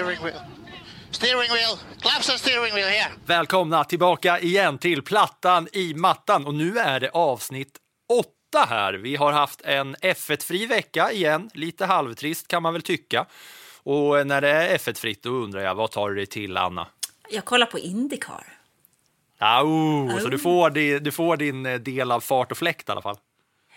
Steering wheel. Steering wheel, claps and steering wheel here. Välkomna tillbaka igen till Plattan i mattan och nu är det avsnitt åtta här. Vi har haft en F1-fri vecka igen, lite halvtrist kan man väl tycka. Och när det är F1-fritt då undrar jag, vad tar du dig till Anna? Jag kollar på Indycar. Au, så du får, din, du får din del av fart och fläkt i alla fall.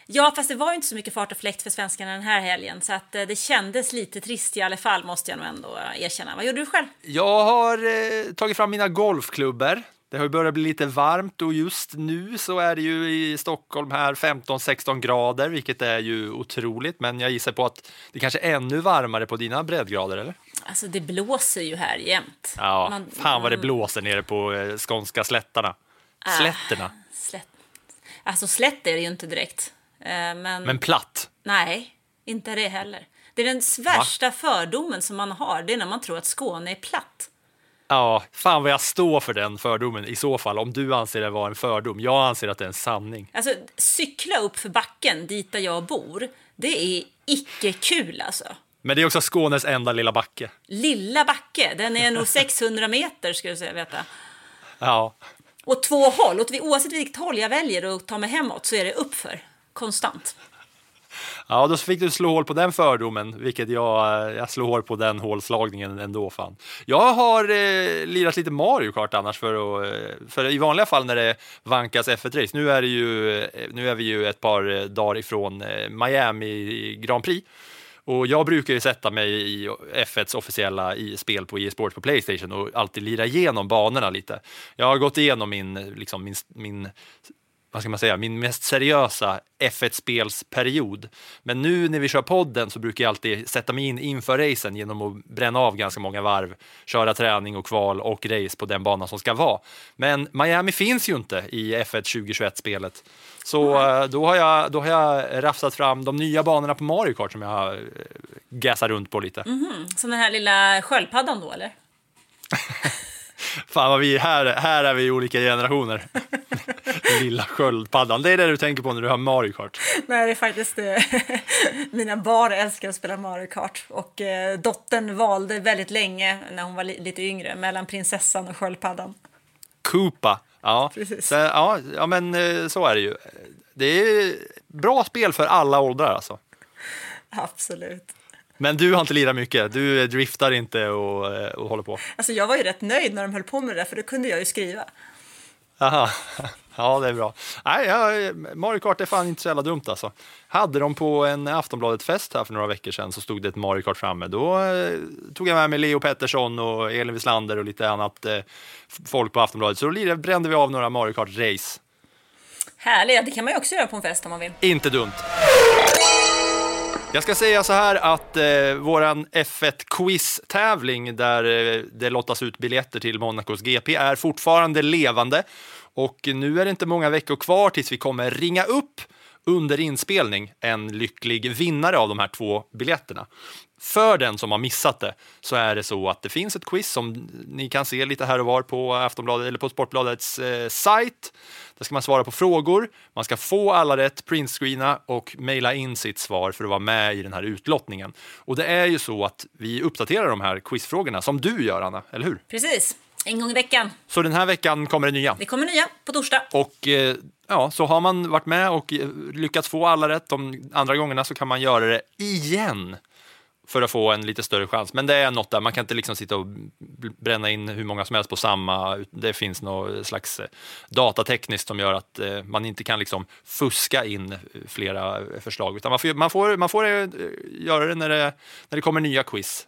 Ja, fast det var inte så mycket fart och fläkt för svenskarna den här helgen, så att eh, det kändes lite trist i alla fall, måste jag nog ändå erkänna. Vad gjorde du själv? Jag har eh, tagit fram mina golfklubbor. Det har börjat bli lite varmt och just nu så är det ju i Stockholm här 15-16 grader, vilket är ju otroligt. Men jag gissar på att det kanske är ännu varmare på dina breddgrader, eller? Alltså, det blåser ju här jämt. Ja, Man- fan vad det blåser nere på eh, skånska slättarna. Slätterna. Slätt. Alltså, slätt är det ju inte direkt. Eh, Men, Men platt. nej, inte det heller. Det är den värsta fördomen som man har, det är när man tror att Skåne är platt. Ja, fan vad jag står för den fördomen i så fall, om du anser det vara en fördom. Jag anser att det är en sanning. Alltså, cykla upp för backen dit där jag bor, det är icke kul alltså. Men det är också Skånes enda lilla backe. Lilla backe, den är nog 600 meter skulle jag säga, veta. Ja, Och två håll, oavsett vilket håll jag väljer att ta mig hemåt så är det uppför, konstant. ja då fick du slå hål på den fördomen, vilket jag, eh, jag slår hål på den hålslagningen ändå. Fan. Jag har eh, lirat lite Mario Kart annars, för, att, eh, för i vanliga fall när det vankas F1-race, nu, är ju, eh, nu är vi ju ett par dagar ifrån Miami Grand Prix, Och jag brukar ju sätta mig i F1s officiella spel på e-sport på Playstation och alltid lira igenom banorna lite. Jag har gått igenom min, liksom min, min vad ska man säga, min mest seriösa F1-spelsperiod. Men nu när vi kör podden så brukar jag alltid sätta mig in inför racen genom att bränna av ganska många varv, köra träning och kval och race på den bana som ska vara. Men Miami finns ju inte i F1 2021-spelet. Så eh, då har, jag, då har jag rafsat fram de nya banorna på Mario Kart som jag har eh, gassat runt på lite. Som den här lilla sköldpaddan då, eller? Fan vad vi, här, här är vi i olika generationer. Lilla sköldpaddan, det är det du tänker på när du har Mario Kart. Nej, det är faktiskt eh, mina barn älskar att spela Mario Kart och eh, dottern valde väldigt länge när hon var li- lite yngre mellan prinsessan och sköldpaddan. Koopa. Ja, Precis. så, ja, ja, men eh, så är det ju. Det är bra spel för alla åldrar alltså. Absolut. Men du har inte lirat mycket. Du driftar inte och, eh, och håller på. Alltså jag var ju rätt nöjd när de höll på med det där för då kunde jag ju skriva. Aha. Ja, det är bra. Nej, ja, Mario Kart är fan inte så jävla dumt alltså. Hade de på en Aftonbladet-fest här för några veckor sedan så stod det ett Mario Kart framme. Då eh, tog jag med mig Leo Pettersson och Elin Wieslander och lite annat eh, folk på Aftonbladet. Så då brände vi av några Mario Kart-race. Härligt, det kan man ju också göra på en fest om man vill. Inte dumt. Jag ska säga så här att eh, våran F1-quiz-tävling där eh, det lottas ut biljetter till Monacos GP är fortfarande levande. Och nu är det inte många veckor kvar tills vi kommer ringa upp under inspelning en lycklig vinnare av de här två biljetterna. För den som har missat det så är det så att det finns ett quiz som ni kan se lite här och var på Aftonbladet eller på Sportbladets eh, sajt. Där ska man svara på frågor, man ska få alla rätt, printscreena och mejla in sitt svar för att vara med i den här utlottningen. Och det är ju så att vi uppdaterar de här quizfrågorna som du gör Anna, eller hur? Precis, en gång i veckan. Så den här veckan kommer det nya. Det kommer nya på torsdag. Och eh, ja, så har man varit med och eh, lyckats få alla rätt de andra gångerna så kan man göra det igen för att få en lite större chans. Men det är något där, man kan inte liksom sitta och bränna in hur många som helst på samma. Det finns något slags eh, datatekniskt som gör att eh, man inte kan liksom fuska in eh, flera förslag, utan man får, man får, man får göra det när, det när det kommer nya quiz.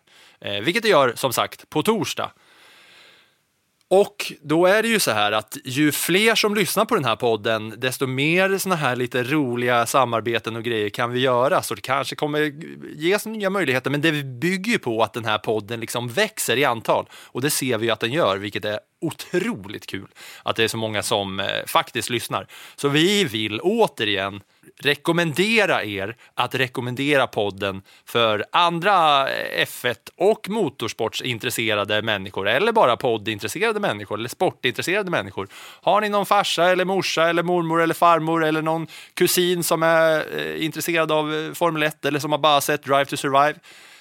Vilket det gör som sagt på torsdag. Och då är det ju så här att ju fler som lyssnar på den här podden, desto mer såna här lite roliga samarbeten och grejer kan vi göra. Så det kanske kommer ges nya möjligheter, men det bygger ju på att den här podden liksom växer i antal. Och det ser vi ju att den gör, vilket är otroligt kul. Att det är så många som eh, faktiskt lyssnar. Så vi vill återigen rekommendera er att rekommendera podden för andra eh, F1 och motorsportsintresserade människor eller bara poddintresserade människor eller sportintresserade människor. Har ni någon farsa eller morsa eller mormor eller farmor eller någon kusin som är eh, intresserad av eh, Formel 1 eller som har bara sett Drive to Survive,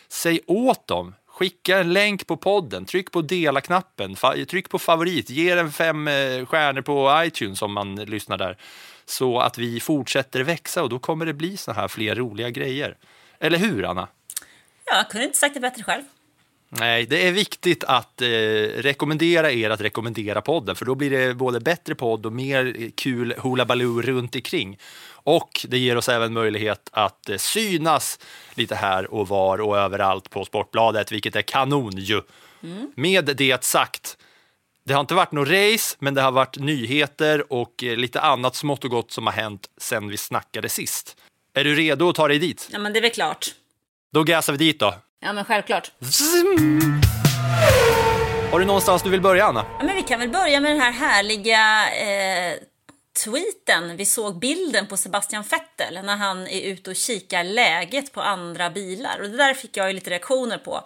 säg åt dem Skicka en länk på podden, tryck på dela-knappen, tryck på favorit, ge den fem eh, stjärnor på iTunes om man lyssnar där så att vi fortsätter växa och då kommer det bli så här fler roliga grejer. Eller hur, Anna? Ja, jag kunde inte sagt det bättre själv. Nej, det är viktigt att eh, rekommendera er att rekommendera podden, för då blir det både bättre podd och mer kul hula baloo runt omkring. Och det ger oss även möjlighet att eh, synas lite här och var och överallt på Sportbladet, vilket är kanon ju. Mm. Med det sagt det har inte varit något race, men det har varit nyheter och eh, lite annat smått och gott som har hänt sen vi snackade sist. Är du redo att ta dig dit? Ja, men det är väl klart. Då gasar vi dit då. Ja, men självklart. Zim! Har du någonstans du vill börja, Anna? Ja, men vi kan väl börja med den här härliga eh, tweeten. Vi såg bilden på Sebastian Vettel när han är ute och kikar läget på andra bilar. Och det där fick jag ju lite reaktioner på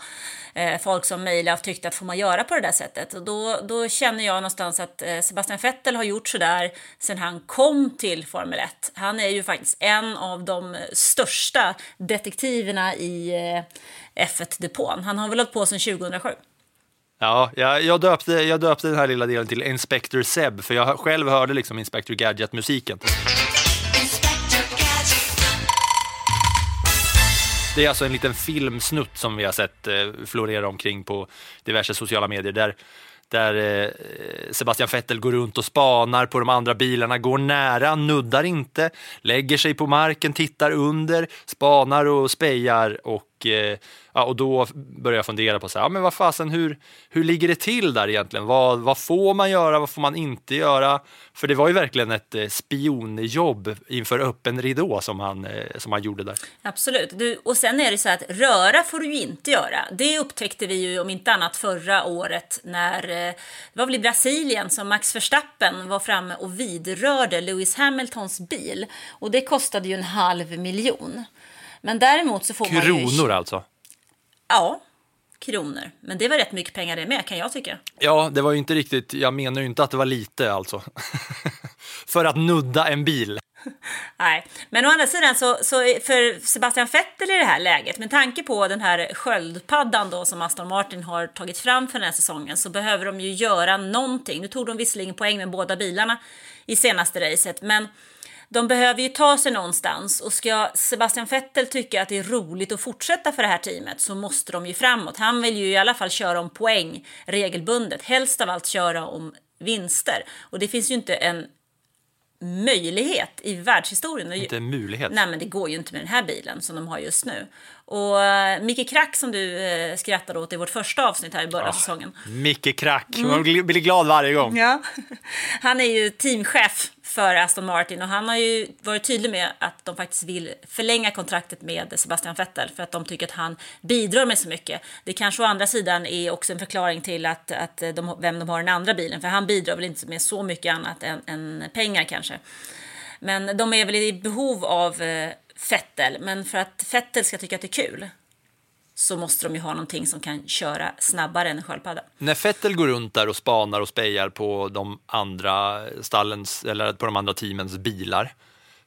eh, folk som mejlade och tyckte att får man göra på det där sättet? Och då, då känner jag någonstans att eh, Sebastian Vettel har gjort sådär sen han kom till Formel 1. Han är ju faktiskt en av de största detektiverna i eh, F1-depån. Han har väl hållit på sedan 2007. Ja, jag, jag, döpte, jag döpte den här lilla delen till Inspector Seb, för jag själv hörde liksom Inspector Gadget-musiken. Det är alltså en liten filmsnutt som vi har sett eh, florera omkring på diverse sociala medier där, där eh, Sebastian Vettel går runt och spanar på de andra bilarna, går nära, nuddar inte, lägger sig på marken, tittar under, spanar och spejar och Eh, ja, och då började jag fundera på så här, ja, men vad fasen, hur, hur ligger det till där egentligen? Vad, vad får man göra? Vad får man inte göra? För det var ju verkligen ett eh, spionjobb inför öppen ridå som han, eh, som han gjorde där. Absolut. Du, och sen är det så att röra får du ju inte göra. Det upptäckte vi ju om inte annat förra året när eh, det var väl i Brasilien som Max Verstappen var framme och vidrörde Lewis Hamiltons bil. Och det kostade ju en halv miljon. Men däremot så får Kronor man ju... Kronor alltså? Ja, kronor. Men det var rätt mycket pengar det med kan jag tycka. Ja, det var ju inte riktigt, jag menar ju inte att det var lite alltså. för att nudda en bil. Nej, men å andra sidan så, så för Sebastian Vettel i det här läget, med tanke på den här sköldpaddan då som Aston Martin har tagit fram för den här säsongen, så behöver de ju göra någonting. Nu tog de visserligen poäng med båda bilarna i senaste racet, men de behöver ju ta sig någonstans och ska Sebastian Vettel tycka att det är roligt att fortsätta för det här teamet så måste de ju framåt. Han vill ju i alla fall köra om poäng regelbundet, helst av allt köra om vinster. Och det finns ju inte en möjlighet i världshistorien. Inte en möjlighet. Nej, men det går ju inte med den här bilen som de har just nu. Och uh, Micke Krack som du uh, skrattade åt i vårt första avsnitt här i början av oh, säsongen. Micke Krack, mm. man blir glad varje gång. Ja. Han är ju teamchef för Aston Martin och han har ju varit tydlig med att de faktiskt vill förlänga kontraktet med Sebastian Vettel för att de tycker att han bidrar med så mycket. Det kanske å andra sidan är också en förklaring till att, att de, vem de har den andra bilen för han bidrar väl inte med så mycket annat än, än pengar kanske. Men de är väl i behov av eh, Fettel, men för att Fettel ska tycka att det är kul så måste de ju ha någonting som kan köra snabbare än en sköldpadda. När Fettel går runt där och spanar och spejar på de andra stallens, eller på de andra teamens bilar,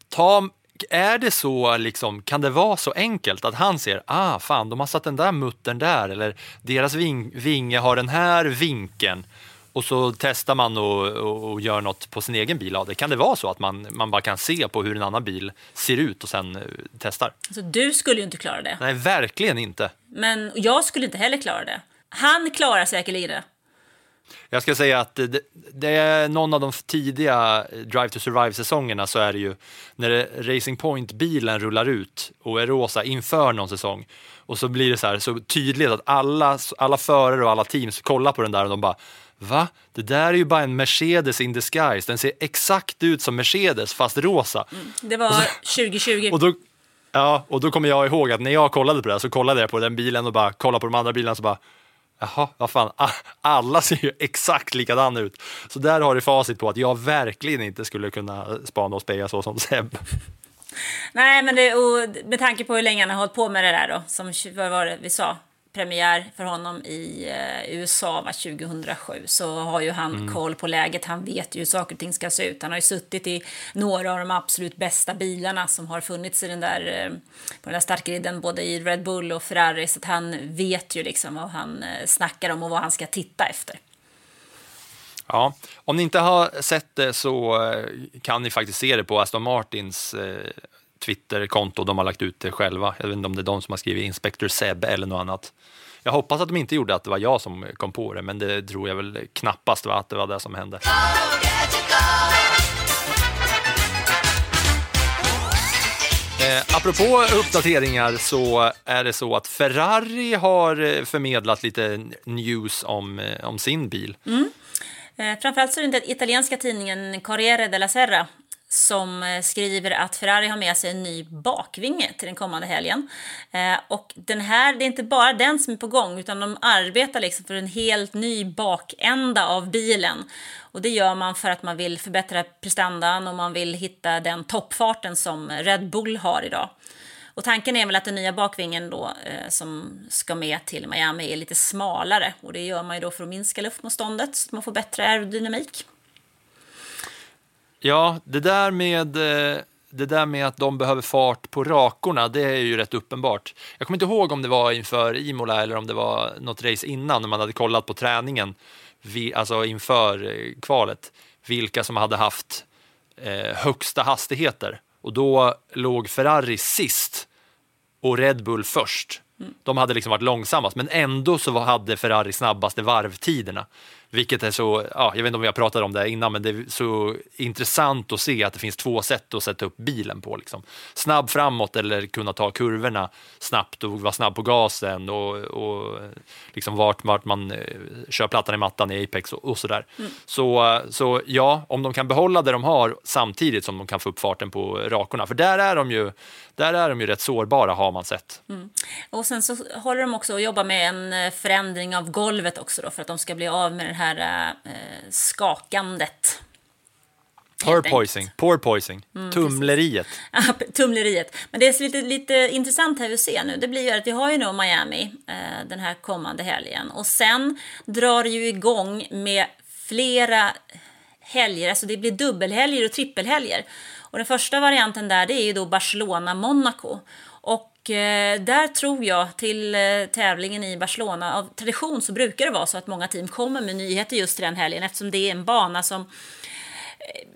ta, är det så, liksom, kan det vara så enkelt att han ser, ah fan, de har satt den där muttern där, eller deras ving, vinge har den här vinkeln, och så testar man och, och, och, gör något på sin egen bil av det. Kan det vara så att man, man bara kan se på hur en annan bil ser ut och sen uh, testar? Alltså, du skulle ju inte klara det. Nej, verkligen inte. Men jag skulle inte heller klara det. Han klarar säkerligen det. Jag ska säga att det, det, är någon av de tidiga Drive to Survive-säsongerna så är det ju när Racing Point-bilen rullar ut och är rosa inför någon säsong och så blir det så här så tydligt att alla, alla förare och alla teams kollar på den där och de bara Va? Det där är ju bara en Mercedes in disguise. Den ser exakt ut som Mercedes fast rosa. Mm, det var 2020. Och då, ja, och då kommer jag ihåg att när jag kollade på det så kollade jag på den bilen och bara kollade på de andra bilarna så bara Jaha, vad fan, alla ser ju exakt likadana ut. Så där har du facit på att jag verkligen inte skulle kunna spana och speja så som Seb. Nej, men det, och med tanke på hur länge han har hållit på med det där då, som vad var det vi sa, premiär för honom i eh, USA var 2007 så har ju han mm. koll på läget. Han vet ju hur saker och ting ska se ut. Han har ju suttit i några av de absolut bästa bilarna som har funnits i den där, eh, på den där startgriden både i Red Bull och Ferrari så att han vet ju liksom vad han eh, snackar om och vad han ska titta efter. Ja, om ni inte har sett det så kan ni faktiskt se det på Aston Martins Twitterkonto. De har lagt ut det själva. Jag vet inte om det är de som har skrivit Inspector Seb eller något annat. Jag hoppas att de inte gjorde att det var jag som kom på det, men det tror jag väl knappast var att det var det som hände. Eh, apropå uppdateringar så är det så att Ferrari har eh, förmedlat lite news om, eh, om sin bil. Mm. Eh, framförallt så är det den italienska tidningen Corriere della Serra som eh, skriver att Ferrari har med sig en ny bakvinge till den kommande helgen. Eh, och den här, det är inte bara den som är på gång utan de arbetar liksom för en helt ny bakända av bilen. Och det gör man för att man vill förbättra prestandan och man vill hitta den toppfarten som Red Bull har idag. Och tanken är väl att den nya bakvingen då eh, som ska med till Miami är lite smalare och det gör man ju då för att minska luftmotståndet så att man får bättre aerodynamik. Ja, det där med eh, det där med att de behöver fart på rakorna, det är ju rätt uppenbart. Jag kommer inte ihåg om det var inför Imola eller om det var något race innan när man hade kollat på träningen, alltså inför eh, kvalet, vilka som hade haft eh, högsta hastigheter. Och då låg Ferrari sist och Red Bull först. Mm. De hade liksom varit långsammast, men ändå så hade Ferrari snabbaste varvtiderna. Vilket är så, ja, jag vet inte om har pratat om det innan, men det är så intressant att se att det finns två sätt att sätta upp bilen på. Liksom. Snabb framåt eller kunna ta kurvorna snabbt och vara snabb på gasen och, och liksom vart, vart man eh, kör plattan i mattan i Apex och, och sådär. Mm. Så, så ja, om de kan behålla det de har samtidigt som de kan få upp farten på rakorna, för där är de ju, där är de ju rätt sårbara har man sett. Mm. Och sen så håller de också och jobbar med en eh, förändring av golvet också då, för att de ska bli av med den här eh, skakandet. Porpoising, porpoising, mm, tumleriet. tumleriet. Men det är lite, lite intressant här vi ser nu, det blir ju att vi har ju nu Miami eh, den här kommande helgen och sen drar det ju igång med flera helger, alltså det blir dubbelhelger och trippelhelger. Och den första varianten där det är ju då Barcelona-Monaco. Och Eh, där tror jag till eh, tävlingen i Barcelona, av tradition så brukar det vara så att många team kommer med nyheter just till den helgen eftersom det är en bana som eh,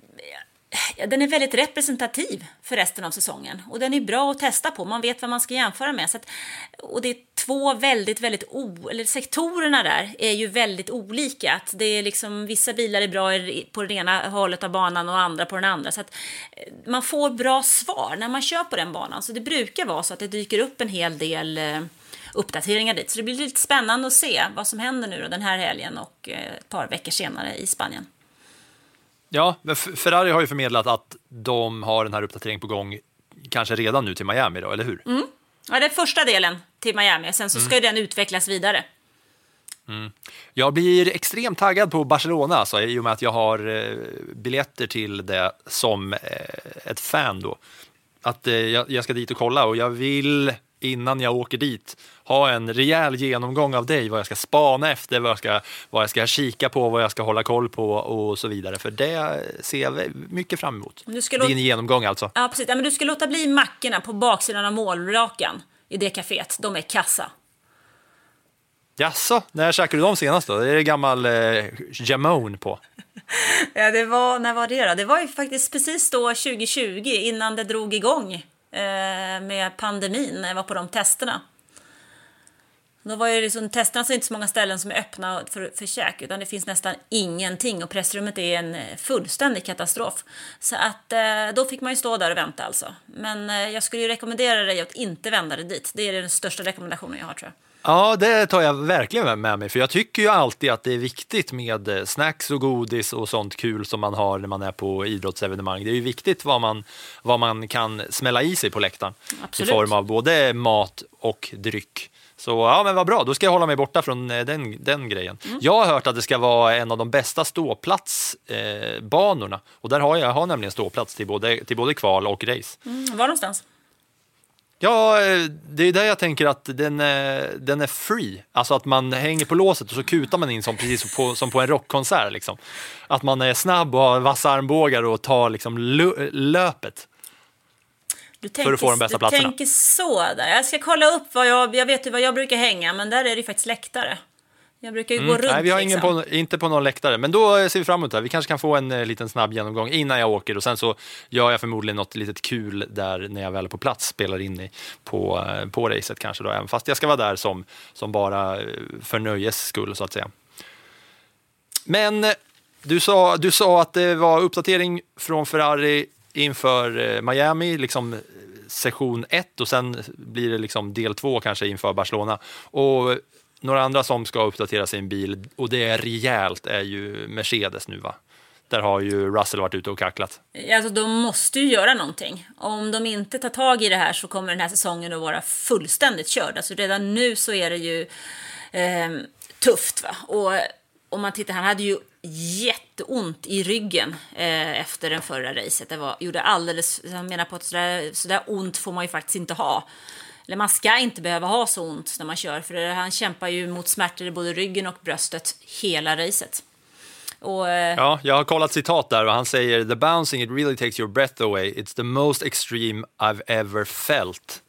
den är väldigt representativ för resten av säsongen och den är bra att testa på. Man vet vad man ska jämföra med. Så att, och det är två väldigt, väldigt o, eller sektorerna där är ju väldigt olika. Att det är liksom vissa bilar är bra på det ena hållet av banan och andra på den andra. Så att eh, man får bra svar när man kör på den banan. Så det brukar vara så att det dyker upp en hel del eh, uppdateringar dit. Så det blir lite spännande att se vad som händer nu då den här helgen och eh, ett par veckor senare i Spanien. Ja, Ferrari har ju förmedlat att de har den här uppdateringen på gång kanske redan nu till Miami då, eller hur? Mm. Ja, det är första delen till Miami, sen så ska mm. den utvecklas vidare. Jag blir extremt taggad på Barcelona alltså, i och med att jag har eh, biljetter till det som eh, ett fan då. Att eh, jag, jag ska dit och kolla och jag vill innan jag åker dit ha en rejäl genomgång av dig, vad jag ska spana efter, vad jag ska, vad jag ska kika på, vad jag ska hålla koll på och så vidare. För det ser jag mycket fram emot. Du ska Din genomgång alltså. Ja, precis. Ja, men du ska låta bli mackorna på baksidan av målrakan i det kaféet. De är kassa. Jaså, när käkade du dem senast då? Det är det gammal eh, jamone på. Ja, det var, när var det då? Det var ju faktiskt precis då 2020 innan det drog igång eh, med pandemin när jag var på de testerna. Då var ju liksom, testerna så inte så många ställen som är öppna för, för käk utan det finns nästan ingenting och pressrummet är en fullständig katastrof. Så att eh, då fick man ju stå där och vänta alltså. Men eh, jag skulle ju rekommendera dig att inte vända dig dit. Det är den största rekommendationen jag har tror jag. Ja, det tar jag verkligen med mig, för jag tycker ju alltid att det är viktigt med eh, snacks och godis och sånt kul som man har när man är på idrottsevenemang. Det är ju viktigt vad man, vad man kan smälla i sig på läktaren Absolut. i form av både mat och dryck. Så ja, men vad bra, då ska jag hålla mig borta från eh, den, den grejen. Mm. Jag har hört att det ska vara en av de bästa ståplatsbanorna eh, och där har jag, jag har nämligen ståplats till både, till både kval och race. Mm, var någonstans? Ja, eh, det är där jag tänker att den är, den är free. Alltså att man hänger på låset och så kutar man in som, precis på, som på en rockkonsert. Liksom. Att man är snabb och har vassa armbågar och tar liksom lö- löpet. Du tänker, att få de bästa du platserna. tänker så där. Jag ska kolla upp vad jag, jag vet ju var jag brukar hänga, men där är det ju faktiskt läktare. Jag brukar ju gå runt Mm. Nej, vi har ingen liksom. på, inte på någon läktare, men då ser vi fram emot det. här. Vi kanske kan få en eh, liten snabb genomgång innan jag åker och sen så gör jag förmodligen något litet kul där när jag väl är på plats, spelar in i, på, eh, på racet kanske då, även fast jag ska vara där som, som bara eh, för nöjes skull så att säga. Men eh, du sa, du sa att det var uppdatering från Ferrari inför eh, Miami, liksom eh, session 1 och sen blir det liksom del 2 kanske inför Barcelona. Och några andra som ska uppdatera sin bil, och det är rejält, är ju Mercedes nu va? Där har ju Russell varit ute och kacklat. Alltså de måste ju göra någonting. Om de inte tar tag i det här så kommer den här säsongen att vara fullständigt körd. Alltså redan nu så är det ju eh, tufft va. Och om man tittar, han hade ju jätteont i ryggen eh, efter den förra racet. Det var, gjorde alldeles, han menar på att sådär, sådär ont får man ju faktiskt inte ha. Eller man ska inte behöva ha så ont när man kör. För han kämpar ju mot smärtor i både ryggen och bröstet hela racet. Och, eh, Ja, jag har kollat citat där och han säger “The bouncing it really takes your breath away. It's the most extreme I've ever felt”.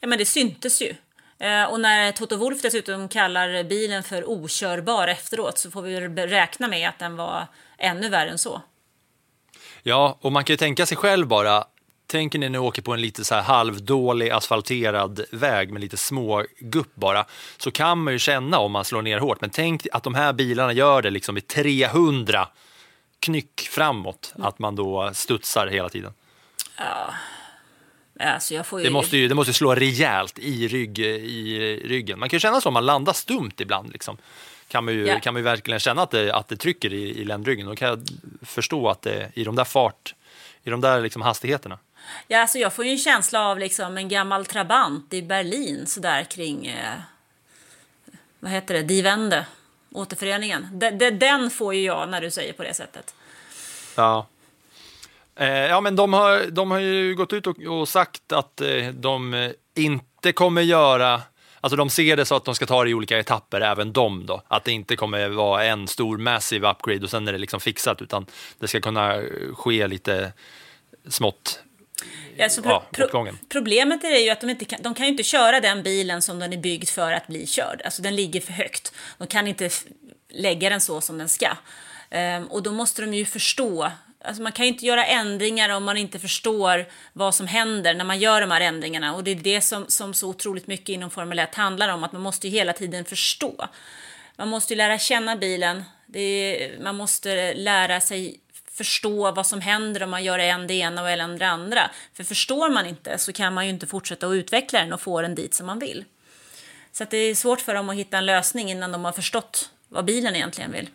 Ja, men det syntes ju. Eh, och när Toto Wolff dessutom kallar bilen för okörbar efteråt så får vi räkna med att den var ännu värre än så. Ja, och man kan ju tänka sig själv bara, tänker ni när ni åker på en lite så här halvdålig asfalterad väg med lite små gupp bara, så kan man ju känna om man slår ner hårt. Men tänk att de här bilarna gör det liksom i 300 knyck framåt, att man då studsar hela tiden. Alltså jag får ju... Det måste ju det måste ju slå rejält i, rygg, i ryggen. Man kan ju känna så om man landar stumt ibland. Liksom. Kan, man ju, Ja. kan man verkligen känna att det, att det trycker i, i ländryggen. Då kan jag förstå att det i de där fart, i de där liksom hastigheterna. Ja, alltså jag får ju en känsla av liksom en gammal Trabant i Berlin sådär kring... Eh, vad heter det? Die Wende. Återföreningen. De, de, den får ju jag när du säger på det sättet. Ja. Eh, ja, men de har, de har ju gått ut och, och sagt att eh, de eh, inte kommer göra Alltså de ser det så att de ska ta det i olika etapper, även de då. Att det inte kommer vara en stor massive upgrade och sen är det liksom fixat, utan det ska kunna ske lite smått. Pro- Ja, pro- åt gången. problemet är ju att de inte kan, de kan ju inte köra den bilen som den är byggd för att bli körd. Alltså den ligger för högt. De kan inte lägga den så som den ska. Ehm, och då måste de ju förstå. Alltså man kan ju inte göra ändringar om man inte förstår vad som händer när man gör de här ändringarna. Och det är det som, som så otroligt mycket inom Formel 1 handlar om. Att man måste ju hela tiden förstå. Man måste ju lära känna bilen. Det är, man måste lära sig förstå vad som händer om man gör en det ena och en det andra. För förstår man inte så kan man ju inte fortsätta att utveckla den och få den dit som man vill. Så att det är svårt för dem att hitta en lösning innan de har förstått vad bilen egentligen vill.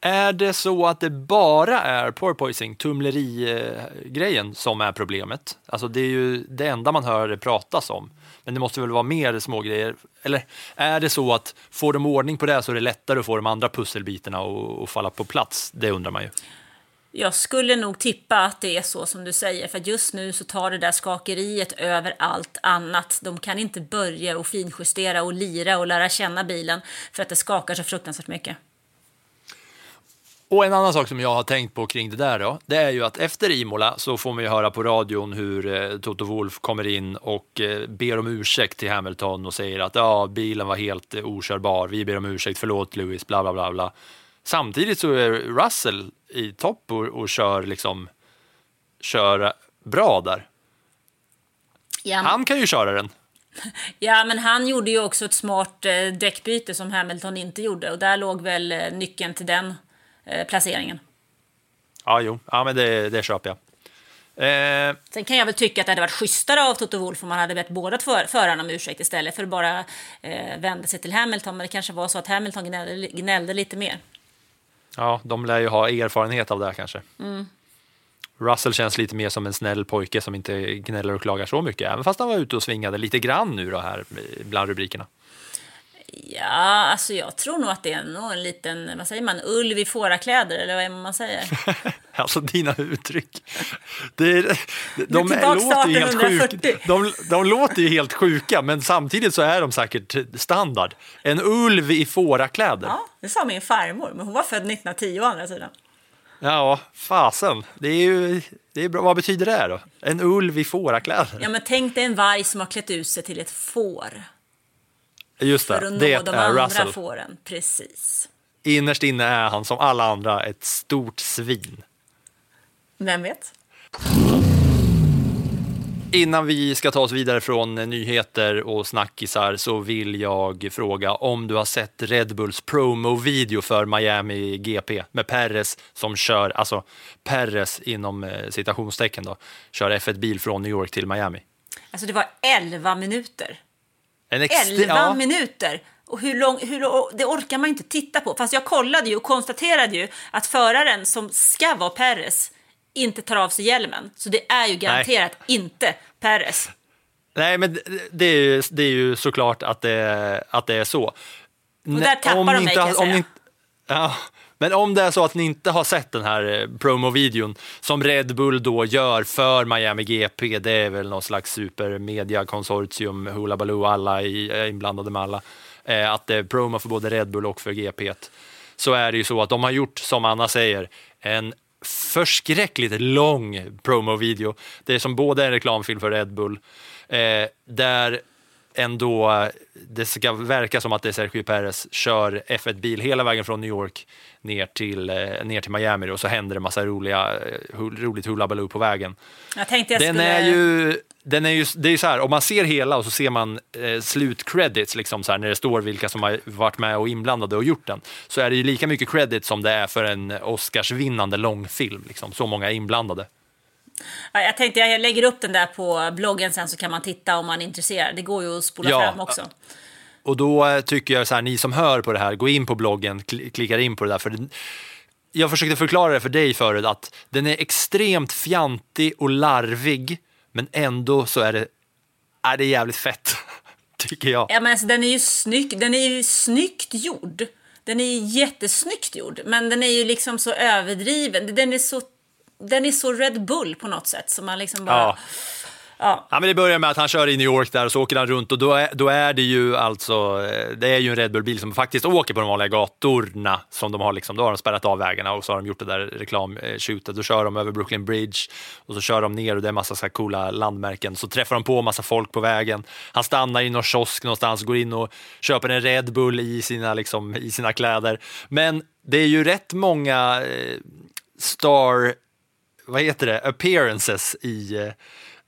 Är det så att det bara är porpoising, tumleri-grejen, som är problemet? Alltså det är ju det enda man hör det pratas om. Men det måste väl vara mer små grejer. Eller är det så att får de ordning på det så är det lättare att få de andra pusselbitarna att falla på plats? Det undrar man ju. Jag skulle nog tippa att det är så som du säger, för just nu så tar det där skakeriet över allt annat. De kan inte börja och finjustera och lira och lära känna bilen för att det skakar så fruktansvärt mycket. Och en annan sak som jag har tänkt på kring det där då, det är ju att efter Imola så får man ju höra på radion hur eh, Toto Wolff kommer in och eh, ber om ursäkt till Hamilton och säger att ja, bilen var helt eh, okörbar, vi ber om ursäkt, förlåt Lewis, bla bla bla bla. Samtidigt så är Russell i topp och, och kör liksom kör bra där. Ja, Han kan ju köra den. ja, men han gjorde ju också ett smart eh, däckbyte som Hamilton inte gjorde och där låg väl nyckeln till den placeringen. Ja, jo, ja, men det, det köper jag. Eh, Sen kan jag väl tycka att det hade varit schysstare av Toto Wolff om man hade bett båda för, förarna om ursäkt istället för att bara eh, vända sig till Hamilton. Men det kanske var så att Hamilton gnällde, gnällde lite mer. Ja, de lär ju ha erfarenhet av det här kanske. Russell känns lite mer som en snäll pojke som inte gnäller och klagar så mycket, även fast han var ute och svingade lite grann nu då här bland rubrikerna. Ja, alltså jag tror nog att det är nog en liten, vad säger man, ulv i fårakläder eller vad är man säger? Alltså dina uttryck. Det är, de, tillbaks låter ju helt 1840. sjuka. De, de låter ju helt sjuka, men samtidigt så är de säkert standard. En ulv i fårakläder. Ja, det sa min farmor, men hon var född 1910 å andra sidan. Ja, fasen. Det är ju det är bra. Vad betyder det då? En ulv i fårakläder? Ja, men tänk dig en varg som har klätt ut sig till ett får Just för det, att nå det de är andra Russell. fåren. Precis. Innerst inne är han som alla andra ett stort svin. Vem vet? Innan vi ska ta oss vidare från nyheter och snackisar så vill jag fråga om du har sett Red Bulls promo-video för Miami GP med Perez som kör, alltså Perez inom eh, citationstecken då, kör F1-bil från New York till Miami. Alltså det var 11 minuter. En ex- 11 ja, minuter! Och hur lång, hur, det orkar man inte titta på. Fast jag kollade ju och konstaterade ju att föraren som ska vara Perez inte tar av sig hjälmen. Så det är ju garanterat inte Perez. Nej, men det- är, ju, det är ju såklart att det, att det är så. Och där tappar Om de mig inte kan jag säga. ni inte- Ja, men om det är så att ni inte har sett den här eh, promovideon som Red Bull då gör för Miami GP, det är väl någon slags supermediakonsortium. Hoola Baloo, alla i- är inblandade med alla, eh, att det är promo för både Red Bull och för GP. Så är det ju så att de har gjort, som Anna säger, en förskräckligt lång promovideo. Det är som både en reklamfilm för Red Bull, eh, där ändå det ska verka som att det är Sergio Perez kör F1-bil hela vägen från New York ner till, eh, ner till Miami och så händer det massa roliga, eh, roligt hullabaloo på vägen. Jag tänkte jag Den skulle... är ju, den är ju, det är ju så här, om man ser hela och så ser man eh, slutcredits, liksom så här, när det står vilka som har varit med och inblandade och gjort den, så är det ju lika mycket credit som det är för en Oscarsvinnande långfilm. Liksom. Så många är inblandade. Ja, jag tänkte jag lägger upp den där på bloggen sen så kan man titta om man är intresserad. Det går ju att spola Ja. fram också. Och då eh, tycker jag så här, ni som hör på det här, gå in på bloggen, kl- klickar in på det där. För jag försökte förklara det för dig förut, att den är extremt fjantig och larvig, men ändå så är det, är det jävligt fett, tycker jag. Ja, men alltså, den är ju snygg, den är ju snyggt gjord. Den är ju jättesnyggt gjord, men den är ju liksom så överdriven. Den är så, den är så Red Bull på något sätt. Så man liksom bara... Ja. Ja. Ja, men det börjar med att han kör i New York där och så åker han runt och då är, då är det ju alltså, eh, det är ju en Red Bull-bil som faktiskt åker på de vanliga gatorna som de har liksom, då har de spärrat av vägarna och så har de gjort det där reklamskjutet. Då kör de över Brooklyn Bridge och så kör de ner och det är massa så coola landmärken. Så träffar de på massa folk på vägen. Han stannar i någon kiosk någonstans, går in och köper en Red Bull i sina, liksom, i sina kläder. Men det är ju rätt många eh, star vad heter det, appearances i, eh,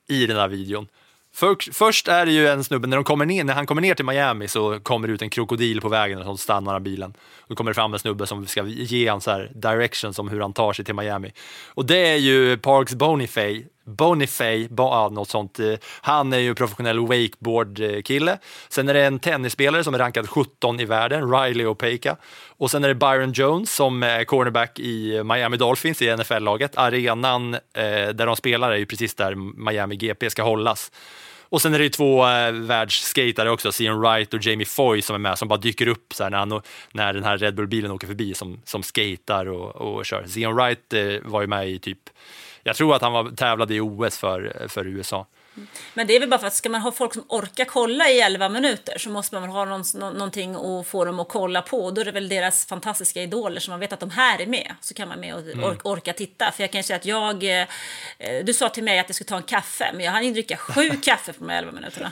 i den här videon. För, först är det ju en snubbe, när, de kommer ner, när han kommer ner till Miami så kommer det ut en krokodil på vägen och så stannar han bilen. Då kommer det fram en snubbe som ska ge han så här directions om hur han tar sig till Miami. Och det är ju Parks Bonifay, Bonifay, ja, något sånt. Eh, han är ju professionell wakeboard-kille. Sen är det en tennisspelare som är rankad 17 i världen, Riley Opeka. Och sen är det Byron Jones som är cornerback i Miami Dolphins i NFL-laget. Arenan eh, där de spelar är ju precis där Miami GP ska hållas. Och sen är det ju två eh, världsskatare också, Cian Wright och Jamie Foy som är med, som bara dyker upp så här, när, han, när den här Red Bull-bilen åker förbi som, som skatar och, och kör. Cian Wright eh, var ju med i typ, jag tror att han var, tävlade i OS för, för USA. Men det är väl bara för att ska man ha folk som orkar kolla i 11 minuter så måste man väl ha någon, nå- någonting att få dem att kolla på. Då är det väl deras fantastiska idoler som man vet att de här är med. Så kan man med och Mm. or- orka titta. För jag kan säga att jag... Eh, du sa till mig att jag skulle ta en kaffe, men jag hann ju dricka sju kaffe på de här 11 minuterna.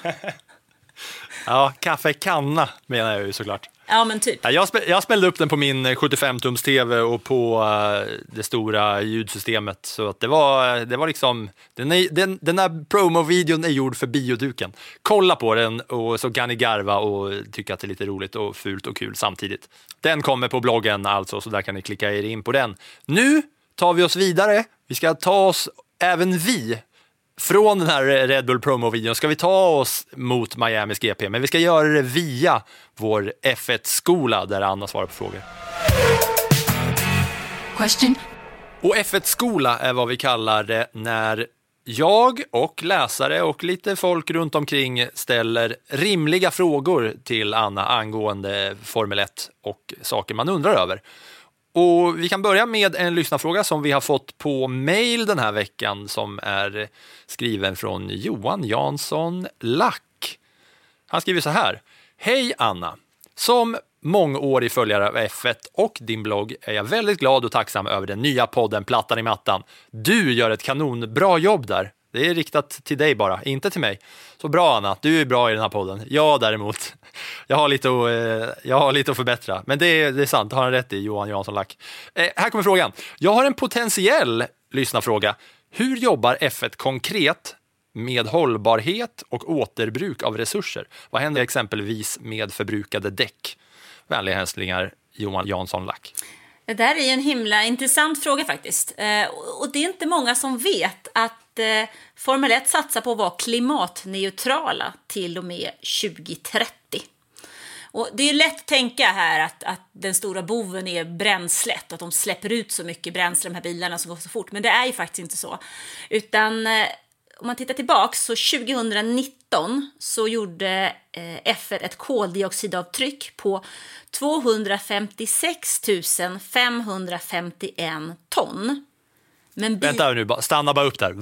Ja, kaffe i kanna menar jag ju såklart. Ja, men typ. Jag, spä, jag smällde upp den på min 75-tums tv och på uh, det stora ljudsystemet. Så att det var, det var liksom, den, är, den, den här promovideon är gjord för bioduken. Kolla på den och så kan ni garva och tycka att det är lite roligt och fult och kul samtidigt. Den kommer på bloggen alltså, så där kan ni klicka er in på den. Nu tar vi oss vidare. Vi ska ta oss, även vi, från den här Red Bull promo-videon ska vi ta oss mot Miamis GP, men vi ska göra det via vår F1-skola där Anna svarar på frågor. Question Och F1-skola är vad vi kallar det när jag och läsare och lite folk runt omkring ställer rimliga frågor till Anna angående Formel 1 och saker man undrar över. Och vi kan börja med en lyssnarfråga som vi har fått på mail den här veckan som är skriven från Johan Jansson Lack. Han skriver så här. Hej Anna! Som mångårig följare av F1 och din blogg är jag väldigt glad och tacksam över den nya podden Plattan i mattan. Du gör ett kanonbra jobb där. Det är riktat till dig bara, inte till mig. Så bra Anna, du är bra i den här podden. Jag däremot, jag har lite att, eh, jag har lite att förbättra. Men det är, det är sant, det har han rätt i, Johan Jansson Lack. Eh, här kommer frågan. Jag har en potentiell lyssnarfråga. Hur jobbar F1 konkret med hållbarhet och återbruk av resurser? Vad händer exempelvis med förbrukade däck? Vänliga hälsningar Johan Jansson Lack. Det där är ju en himla intressant fråga faktiskt. Eh, och det är inte många som vet att eh, Formel 1 satsar på att vara klimatneutrala till och med 2030. Och det är lätt att tänka här att, att den stora boven är bränslet och att de släpper ut så mycket bränsle, de här bilarna som går så fort. Men det är ju faktiskt inte så. Utan eh, om man tittar tillbaks så 2019 så gjorde eh, F1 ett koldioxidavtryck på 256 551 ton. Men bi- Vänta nu, bara- stanna bara upp där.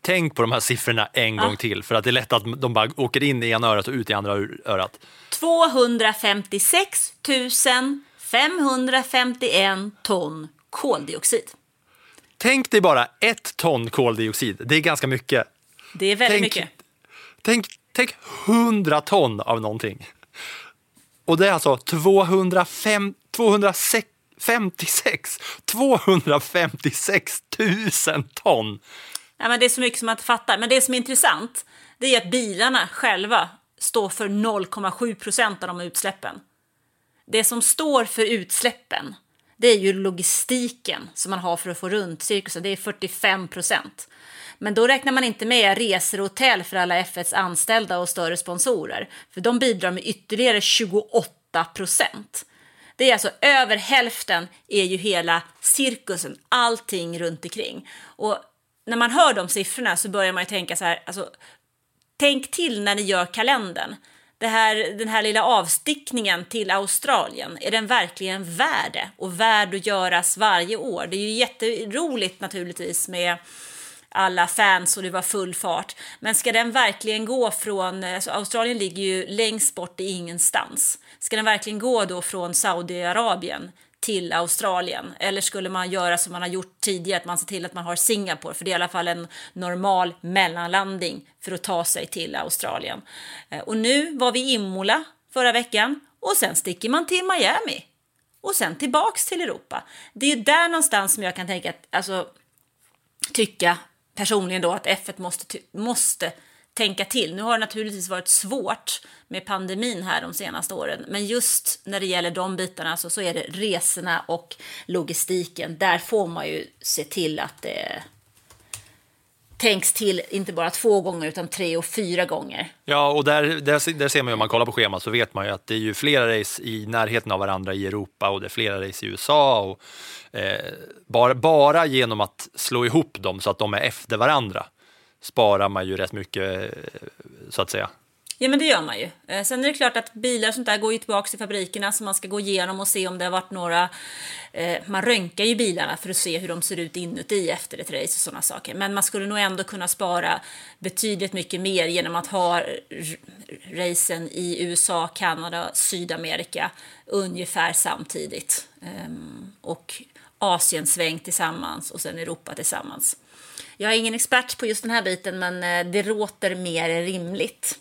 Tänk på de här siffrorna en gång till, för att det är lätt att de bara åker in i ena örat och ut i andra örat. 256 551 ton koldioxid. Tänk dig bara ett ton koldioxid, det är ganska mycket. Det är väldigt Tänk, mycket. tänk, tänk 100 ton av någonting. Och det är alltså 205, 256, 256 000 ton. Ja, men det är så mycket som man inte fattar. Men det som är intressant det är att bilarna själva står för 0,7 procent av de utsläppen. Det som står för utsläppen det är ju logistiken som man har för att få runt cirkusen. Det är 45 procent. Men då räknar man inte med resor och hotell för alla F1s anställda och större sponsorer. För de bidrar med ytterligare 28 procent. Det är alltså över hälften är ju hela cirkusen, allting runt omkring. Och när man hör de siffrorna så börjar man ju tänka så här, alltså, tänk till när ni gör kalendern. Det här, den här lilla avstickningen till Australien, är den verkligen värd det? Och värd att göras varje år? Det är ju jätteroligt naturligtvis med alla fans och det var full fart. Men ska den verkligen gå från, alltså Australien ligger ju längst bort i ingenstans. Ska den verkligen gå då från Saudiarabien till Australien? Eller skulle man göra som man har gjort tidigare, att man ser till att man har Singapore, för det är i alla fall en normal mellanlandning för att ta sig till Australien. Eh, och nu var vi i Imola förra veckan och sen sticker man till Miami och sen tillbaks till Europa. Det är ju där någonstans som jag kan tänka att, alltså, tycka personligen då att F1 måste, måste tänka till. Nu har det naturligtvis varit svårt med pandemin här de senaste åren, men just när det gäller de bitarna så, så är det resorna och logistiken. Där får man ju se till att det tänks till inte bara två gånger utan tre och fyra gånger. Ja, och där, där, där ser man ju om man kollar på schemat så vet man ju att det är ju flera race i närheten av varandra i Europa och det är flera race i USA. Och, eh, bara, bara genom att slå ihop dem så att de är efter varandra sparar man ju rätt mycket eh, så att säga. Ja, men det gör man ju. Eh, sen är det klart att bilar och sånt där går ju tillbaka till fabrikerna så man ska gå igenom och se om det har varit några... Eh, man röntgar ju bilarna för att se hur de ser ut inuti efter ett race och sådana saker. Men man skulle nog ändå kunna spara betydligt mycket mer genom att ha racen i USA, Kanada, Sydamerika ungefär samtidigt. Ehm, och Asiensväng tillsammans och sen Europa tillsammans. Jag är ingen expert på just den här biten men eh, det låter mer rimligt.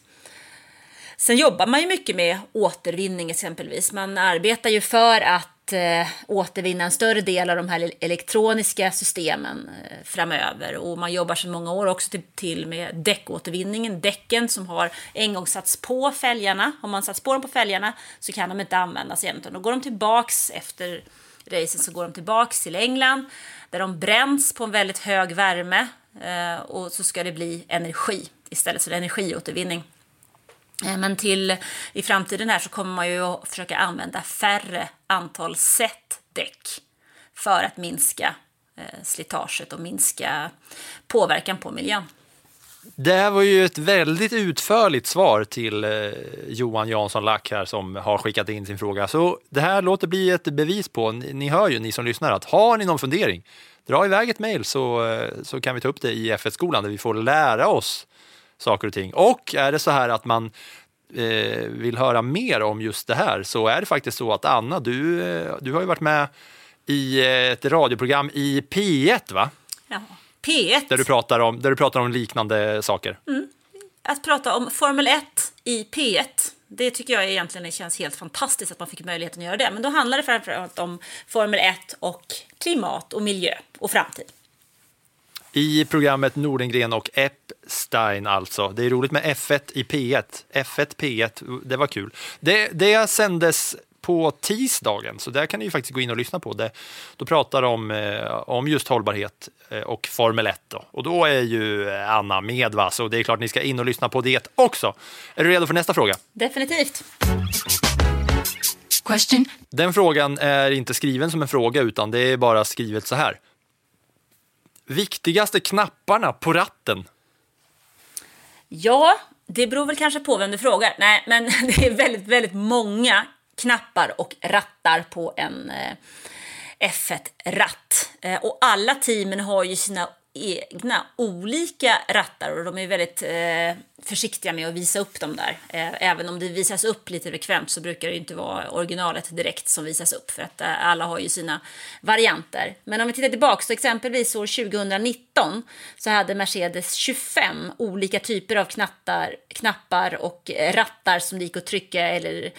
Sen jobbar man ju mycket med återvinning exempelvis. Man arbetar ju för att eh, återvinna en större del av de här elektroniska systemen eh, framöver. Och man jobbar sedan många år också till, till med däckåtervinningen. Däcken som har en gång satts på fälgarna. Har man satt på dem på fälgarna så kan de inte användas igen. Utan då går de tillbaks efter racen så går de tillbaks till England där de bränns på en väldigt hög värme eh, och så ska det bli energi istället för energiåtervinning. Eh, Men till i framtiden här så kommer man ju att försöka använda färre antal set däck för att minska eh, slitaget och minska påverkan på miljön. Det här var ju ett väldigt utförligt svar till eh, Johan Jansson Lack här som har skickat in sin fråga. Så det här låter bli ett bevis på, ni, ni hör ju ni som lyssnar, att har ni någon fundering, dra iväg ett mejl så, eh, så kan vi ta upp det i F1-skolan där vi får lära oss saker och ting. Och är det så här att man eh, vill höra mer om just det här så är det faktiskt så att Anna, du, eh, du har ju varit med i ett radioprogram i P1 va? Ja. P1, Där du pratar om, där du pratar om liknande saker. att prata om Formel 1 i P1, det tycker jag egentligen känns helt fantastiskt att man fick möjligheten att göra det. Men då handlar det framförallt om Formel 1 och klimat och miljö och framtid. I programmet Nordengren och Epstein alltså. Det är roligt med F1 i P1. F1 P1, det var kul. Det, det sändes på tisdagen, så där kan ni ju faktiskt gå in och lyssna på det. Då pratar de eh, om just hållbarhet eh, och Formel 1 då. Och då är ju Anna med va, så det är klart ni ska in och lyssna på det också. Är du redo för nästa fråga? Definitivt. Question Den frågan är inte skriven som en fråga utan det är bara skrivet så här. Viktigaste knapparna på ratten? Ja, det beror väl kanske på vem du frågar. Nej, men det är väldigt, väldigt många knappar och rattar på en eh, F1-ratt. Eh, och alla teamen har ju sina egna olika rattar och de är väldigt eh, försiktiga med att visa upp dem där. Eh, även om det visas upp lite frekvent så brukar det ju inte vara originalet direkt som visas upp för att eh, alla har ju sina varianter. Men om vi tittar tillbaka så exempelvis år 2019 så hade Mercedes 25 olika typer av knattar, knappar och eh, rattar som det gick att trycka eller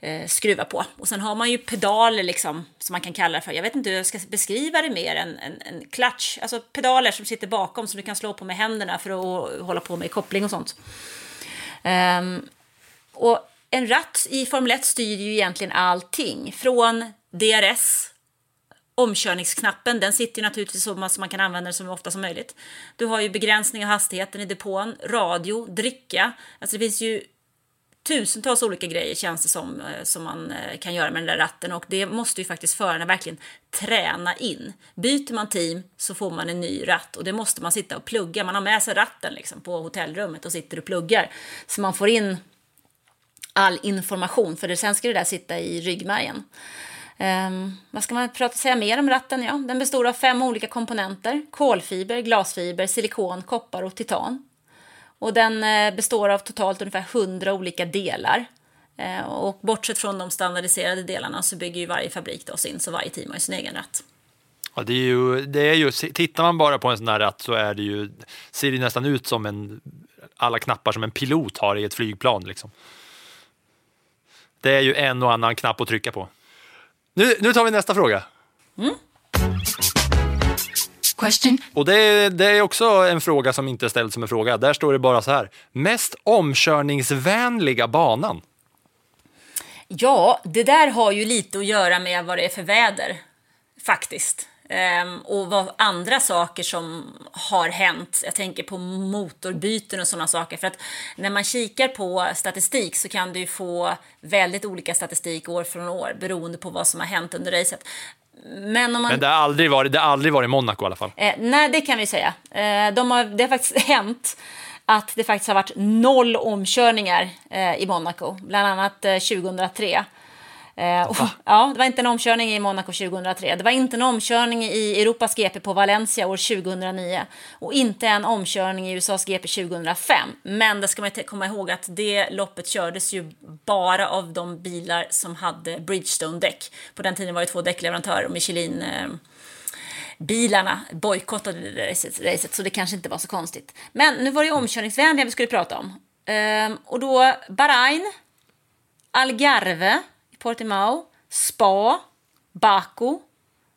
eh, skruva på. Och sen har man ju pedaler liksom, som man kan kalla det för. Jag vet inte hur jag ska beskriva det mer än en, en klatsch, Alltså pedaler som sitter bakom som du kan slå på med händerna för att hålla på med koppling och sånt. Um, och en ratt i Formel 1 styr ju egentligen allting. Från DRS, omkörningsknappen, den sitter ju naturligtvis så att man kan använda den så ofta som möjligt. Du har ju begränsning av hastigheten i depån, radio, dricka. Alltså det finns ju tusentals olika grejer känns det som, eh, som man eh, kan göra med den där ratten och det måste ju faktiskt förarna verkligen träna in. Byter man team så får man en ny ratt och det måste man sitta och plugga. Man har med sig ratten liksom på hotellrummet och sitter och pluggar så man får in all information för det, sen ska det där sitta i ryggmärgen. Um, vad ska man prata, säga mer om ratten? Ja, den består av fem olika komponenter. Kolfiber, glasfiber, silikon, koppar och titan. Och den eh, består av totalt ungefär 100 olika delar. Eh, och bortsett från de standardiserade delarna så bygger ju varje fabrik då sin, så varje team har sin egen ratt. Ja, det är ju, det är ju, tittar man bara på en sån här ratt så är det ju, ser det nästan ut som en, alla knappar som en pilot har i ett flygplan. Liksom. Det är ju en och annan knapp att trycka på. Nu, nu tar vi nästa fråga. Question Och det, det är också en fråga som inte är ställd som en fråga. Där står det bara så här. Mest omkörningsvänliga banan? Ja, det där har ju lite att göra med vad det är för väder, faktiskt. Ehm, och vad andra saker som har hänt. Jag tänker på motorbyten och sådana saker. För att när man kikar på statistik så kan du få väldigt olika statistik år från år beroende på vad som har hänt under racet. Men om man... Men det har aldrig varit, det har aldrig varit Monaco i alla fall. Eh, nej, det kan vi säga. Eh, de har, det har faktiskt hänt att det faktiskt har varit noll omkörningar eh, i Monaco, bland annat eh, 2003. Eh, och, ja, det var inte en omkörning i Monaco 2003. Det var inte en omkörning i Europas GP på Valencia år 2009 och inte en omkörning i USAs GP 2005. Men det ska man komma ihåg att det loppet kördes ju bara av de bilar som hade Bridgestone-däck. På den tiden var det två däckleverantörer och Michelin eh, bilarna bojkottade det racet, racet, så det kanske inte var så konstigt. Men nu var det ju omkörningsvänliga vi skulle prata om. Ehm, och då Bahrain, Algarve Portimao, Spa, Baku.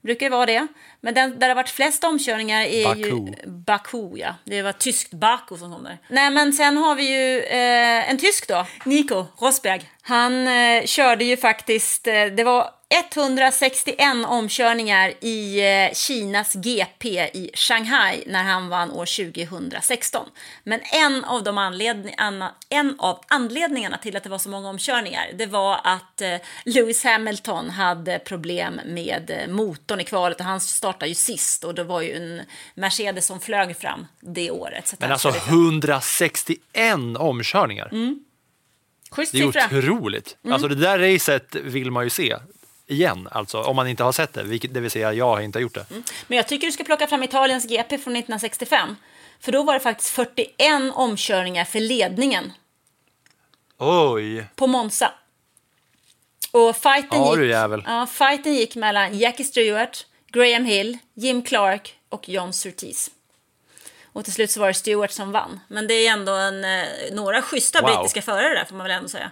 Brukar ju vara det. Men den, där det har varit flest omkörningar är Baku. ju Baku. Ja. Det var tyskt Baku som kom där. Nej, men sen har vi ju eh, en tysk då, Nico Rosberg. Han eh, körde ju faktiskt, eh, det var 161 omkörningar i eh, Kinas GP i Shanghai när han vann år 2016. Men en av, de anledning, anna- en av anledningarna till att det var så många omkörningar det var att eh, Lewis Hamilton hade problem med eh, motorn i kvalet och han startade ju sist och det var ju en Mercedes som flög fram det året. Men alltså körde fram. 161 omkörningar. Schysst Det är otroligt. Mm. Alltså det där racet vill man ju se igen, alltså om man inte har sett det, vilket, det vill säga jag har inte gjort det. Men jag tycker du ska plocka fram Italiens GP från 1965. För då var det faktiskt 41 omkörningar för ledningen Oj, på Monza. Och fighten, Ja, gick, ja, fighten gick mellan Jackie Stewart, Graham Hill, Jim Clark och John Surtees. Och till slut så var det Stewart som vann. Men det är ändå en, eh, några schyssta Wow. brittiska förare där får man väl ändå säga.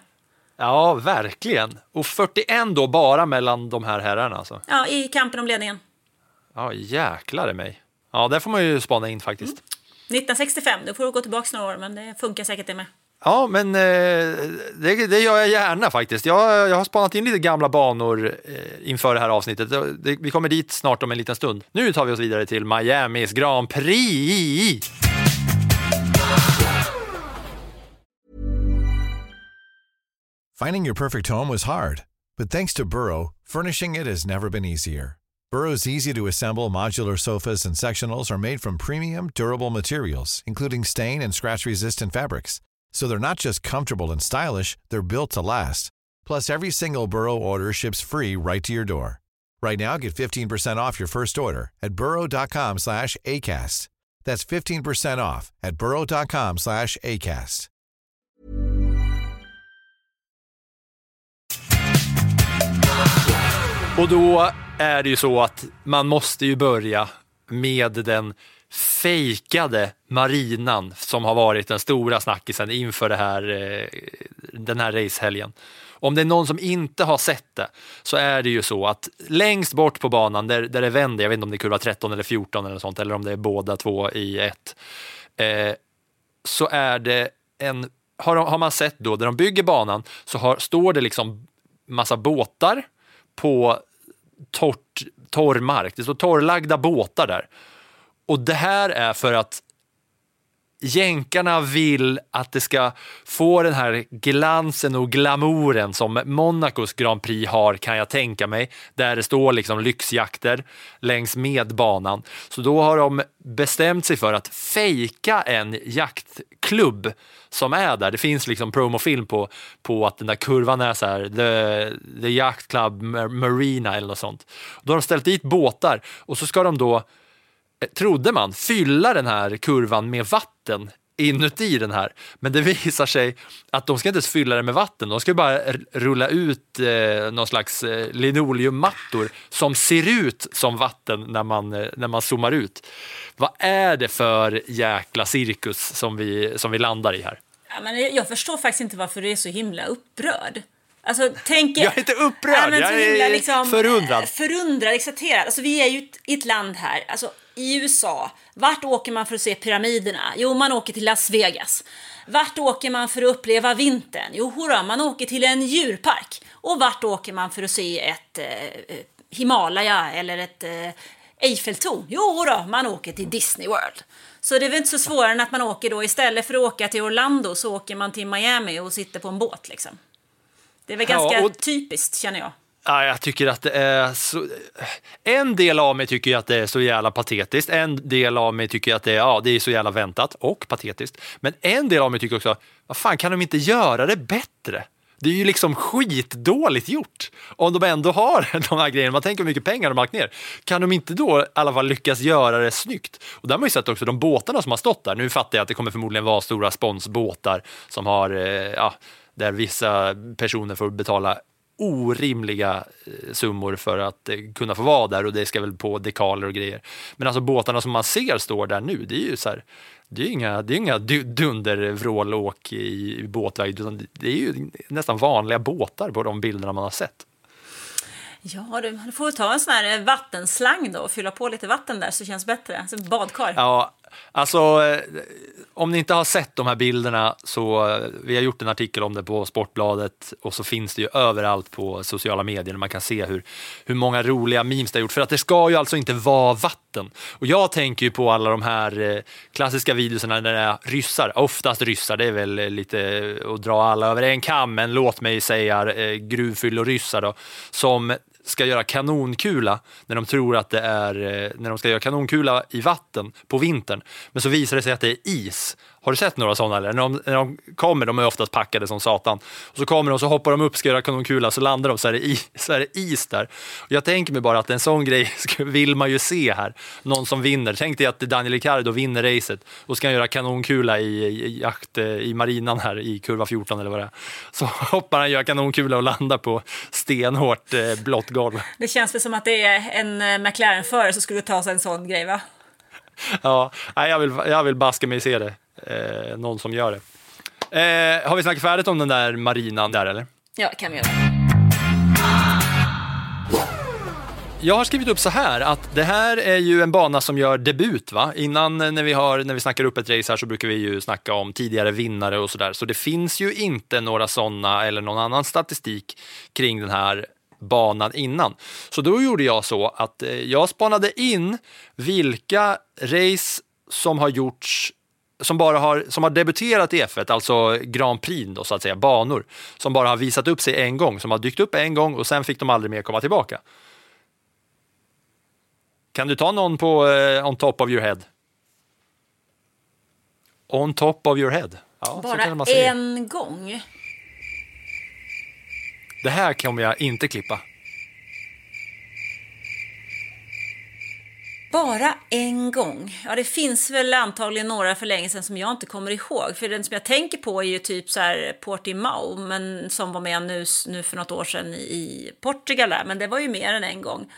ja verkligen. Och 41 då bara mellan de här herrarna alltså. Ja, i kampen om ledningen. Ja, jäklar i mig. Ja, där får man ju spana in faktiskt. 1965, då får du gå tillbaka några år, men det funkar säkert det med. Ja, men eh, det, det gör jag gärna faktiskt. Jag, jag har spanat in lite gamla banor eh, inför det här avsnittet. Det, det, vi kommer dit snart om en liten stund. Nu tar vi oss vidare till Miamis Grand Prix. Finding your perfect home was hard, but thanks to Burrow, furnishing it has never been easier. Burrow's easy to assemble modular sofas and sectionals are made from premium, durable materials, including stain and scratch resistant fabrics. So they're not just comfortable and stylish, they're built to last. Plus, every single Burrow order ships free right to your door. Right now, get 15% off your first order at burrow.com slash ACAST. That's 15% off at burrow.com slash ACAST. Och då är det ju så att man måste ju börja med den fejkade marinan som har varit den stora snackisen inför det här, eh, den här racehelgen. Om det är någon som inte har sett det så är det ju så att längst bort på banan där, där det vänder, jag vet inte om det är kurva 13 eller 14 eller sånt, eller om det är båda två i ett, eh, så är det en, har, har man sett då, där de bygger banan så har, står det liksom massa båtar på torrt, torr mark. Det står torrlagda båtar där. Och det här är för att jänkarna vill att det ska få den här glansen och glamouren som Monacos Grand Prix har kan jag tänka mig. Där det står liksom lyxjakter längs med banan. Så då har de bestämt sig för att fejka en jaktklubb som är där. Det finns liksom promofilm på, på att den där kurvan är så här, the, the Yacht Club Marina eller något sånt. Då har de ställt dit båtar och så ska de då trodde man, fylla den här kurvan med vatten inuti den här. Men det visar sig att de ska inte ens fylla den med vatten, de ska bara rulla ut eh, någon slags eh, linoleummattor som ser ut som vatten när man, eh, när man zoomar ut. Vad är det för jäkla cirkus som vi, som vi landar i här? Ja, men jag förstår faktiskt inte varför du är så himla upprörd. Alltså, tänk... Jag är inte upprörd, Ja, jag är himla, liksom, förundrad. eh, Förundrad, exalterad. Alltså, vi är ju i ett land här, alltså i USA. Vart åker man för att se pyramiderna? Jo, man åker till Las Vegas. Vart åker man för att uppleva vintern? Jo, hurra, man åker till en djurpark. Och vart åker man för att se ett eh, Himalaya eller ett eh, Eiffeltorn? Jo då, man åker till Disney World. Så det är väl inte så svårare än att man åker då istället för att åka till Orlando så åker man till Miami och sitter på en båt liksom. Det är väl Ja, ganska och- typiskt känner jag. Ja, jag tycker att det är så... En del av mig tycker att det är så jävla patetiskt. En del av mig tycker att det är, ja, det är så jävla väntat och patetiskt. Men en del av mig tycker också, vad fan kan de inte göra det bättre? Det är ju liksom skitdåligt gjort. Om de ändå har de här grejerna, man tänker hur mycket pengar de har lagt ner. Kan de inte då i alla fall lyckas göra det snyggt? Och där har man ju sett också de båtarna som har stått där. Nu fattar jag att det kommer förmodligen vara stora sponsbåtar som har, eh, ja, där vissa personer får betala orimliga eh, summor för att eh, kunna få vara där och det ska väl på dekaler och grejer. Men alltså båtarna som man ser står där nu, det är ju så här, det är inga, det är inga du- dundervrålåk i båtväg, utan det är ju nästan vanliga båtar på de bilderna man har sett. Ja, du, får ta en sån här eh, vattenslang då och fylla på lite vatten där så känns det bättre. Alltså badkar. Ja, alltså eh, om ni inte har sett de här bilderna så eh, vi har gjort en artikel om det på Sportbladet och så finns det ju överallt på sociala medier där man kan se hur, hur många roliga memes det har gjort. För att det ska ju alltså inte vara vatten. Och jag tänker ju på alla de här eh, klassiska videorna när det är ryssar, oftast ryssar, det är väl lite att dra alla över en kam, men låt mig säga eh, gruvfylloryssar då, som ska göra kanonkula när de tror att det är eh, när de ska göra kanonkula i vatten på vintern. Men så visar det sig att det är is. Har du sett några sådana? Eller? När, de, när de kommer, de är oftast packade som satan. Och så kommer de, så hoppar de upp, ska göra kanonkula, så landar de, så är is, så är det is där. Och jag tänker mig bara att en sån grej vill man ju se här. Någon som vinner. Tänk dig att Daniel Ricciardo vinner racet och ska göra kanonkula i, i, jakt, eh, i marinan här i kurva 14 eller vad det är. Så hoppar han, gör kanonkula och landar på stenhårt eh, blått golv. Det känns väl som att det är en eh, McLaren-förare som skulle ta sig en sån grej va? Ja, jag, vill, jag vill baska mig se det. Eh, någon som gör det. Eh, har vi snackat färdigt om den där marinan där eller? Ja, kan vi göra. Jag har skrivit upp så här att det här är ju en bana som gör debut. va? Innan eh, när vi, har, när vi snackar upp ett race här så brukar vi ju snacka om tidigare vinnare och sådär. Så det finns ju inte några sådana eller någon annan statistik kring den här banan innan. Så då gjorde jag så att eh, jag spanade in vilka race som har gjorts som bara har, som har debuterat i F1, alltså Grand Prix då, så att säga, banor, som bara har visat upp sig en gång, som har dykt upp en gång och sen fick de aldrig mer komma tillbaka. Kan du ta någon på eh, on top of your head? On top of your head. Ja, Bara en gång. Det här kommer jag inte klippa. Bara en gång. Ja, det finns väl antagligen några för länge sedan som jag inte kommer ihåg. För den som jag tänker på är ju typ så här Portimao, men som var med nu, nu för något år sedan i Portugal där. Men det var ju mer än en gång.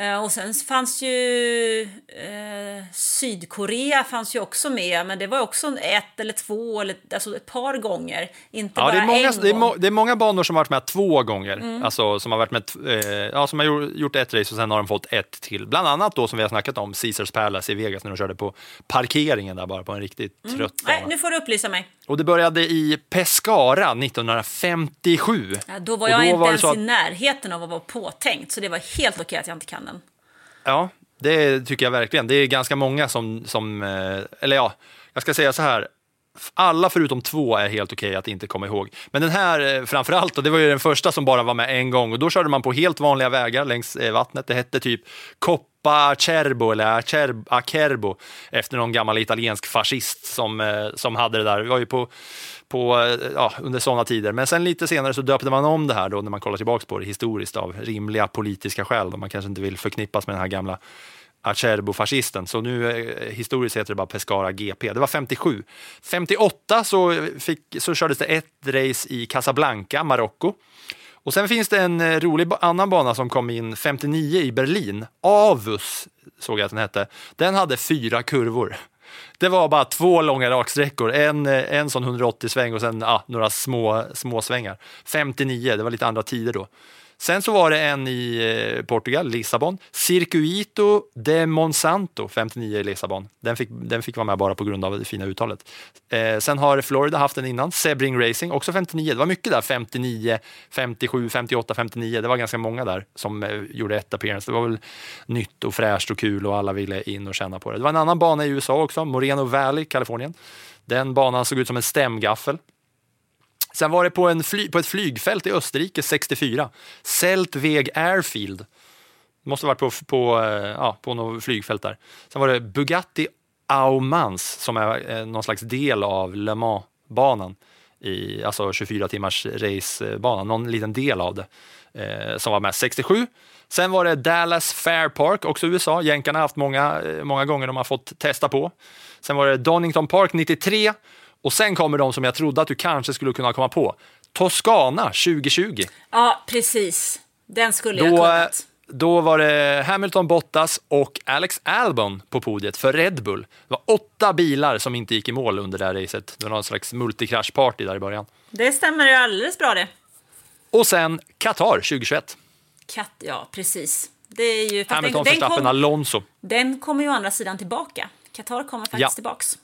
Eh, Och sen fanns ju eh, Sydkorea fanns ju också med, men det var också ett eller två, eller, alltså ett par gånger. Inte Ja, bara det, är många, en det, är gång. må, det är många banor som har varit med två gånger. Alltså som har varit med, eh, ja, som har gjort- ett race och sen har de fått ett till. Bland annat då som vi har snackat om, Caesars Palace i Vegas när de körde på parkeringen där bara på en riktigt trött bana. Nej, nu får du upplysa mig. Och det började i Pescara 1957. Ja, då var jag då inte var ens i närheten av att vara påtänkt, så det var helt okej att jag inte kan. Ja, det tycker jag verkligen. Det är ganska många som, som eh, eller ja, jag ska säga så här. Alla förutom två är helt okej att inte komma ihåg. Men den här eh, framförallt, framför allt, och det var ju den första som bara var med en gång och då körde man på helt vanliga vägar längs eh, vattnet. Det hette typ Kopp Coppa Acerbo eller Acer- Acerbo efter någon gammal italiensk fascist som, eh, som hade det där. Det var ju på, på, eh, ja, under sådana tider. Men sen lite senare så döpte man om det här då när man kollar tillbaka på det historiskt av rimliga politiska skäl. Då man kanske inte vill förknippas med den här gamla Acerbo-fascisten. Så nu eh, historiskt heter det bara Pescara GP. Det var 57. 58 så, fick, så kördes det ett race i Casablanca, Marocko. Och sen finns det en eh, rolig annan bana som kom in 59 i Berlin. Avus såg jag att den hette. Den hade fyra kurvor. Det var bara två långa raksträckor, en, eh, en sån 180-sväng och sen ah, några små, små svängar. 59, det var lite andra tider då. Sen så var det en i eh, Portugal, Lissabon. Circuito de Monsanto, 59 i Lissabon. Den fick, den fick vara med bara på grund av det fina uttalet. Eh, sen har Florida haft den innan, Sebring Racing, också 59. Det var mycket där, 59, 57, 58, 59. Det var ganska många där som eh, gjorde ett appearance. Det var väl nytt och fräscht och kul och alla ville in och känna på det. Det var en annan bana i USA också, Moreno Valley, Kalifornien. Den banan såg ut som en stämgaffel. Sen var det på, en fly, på ett flygfält i Österrike 64. Seltweg Airfield. Det måste ha varit på, på, eh, ja, på något flygfält där. Sen var det Bugatti Aumans som är eh, någon slags del av Le Mans-banan. I, alltså 24 timmars racebanan, någon liten del av det eh, som var med 67. Sen var det Dallas Fair Park, också USA. Jänkarna har haft många, eh, många gånger de har fått testa på. Sen var det Donington Park 93 och sen kommer de som jag trodde att du kanske skulle kunna komma på. Toscana 2020. Ja, precis. Den skulle jag Då, kunnat. då var det Hamilton Bottas och Alex Albon på podiet för Red Bull. Det var åtta bilar som inte gick i mål under det här racet. Det var någon slags multikraschparty där i början. Det stämmer ju alldeles bra det. Och sen Qatar 2021. Katt, ja, precis. Det är ju... Hamilton, den, Verstappen, Alonso. den kommer ju å andra sidan tillbaka. Qatar kommer faktiskt Ja. tillbaks.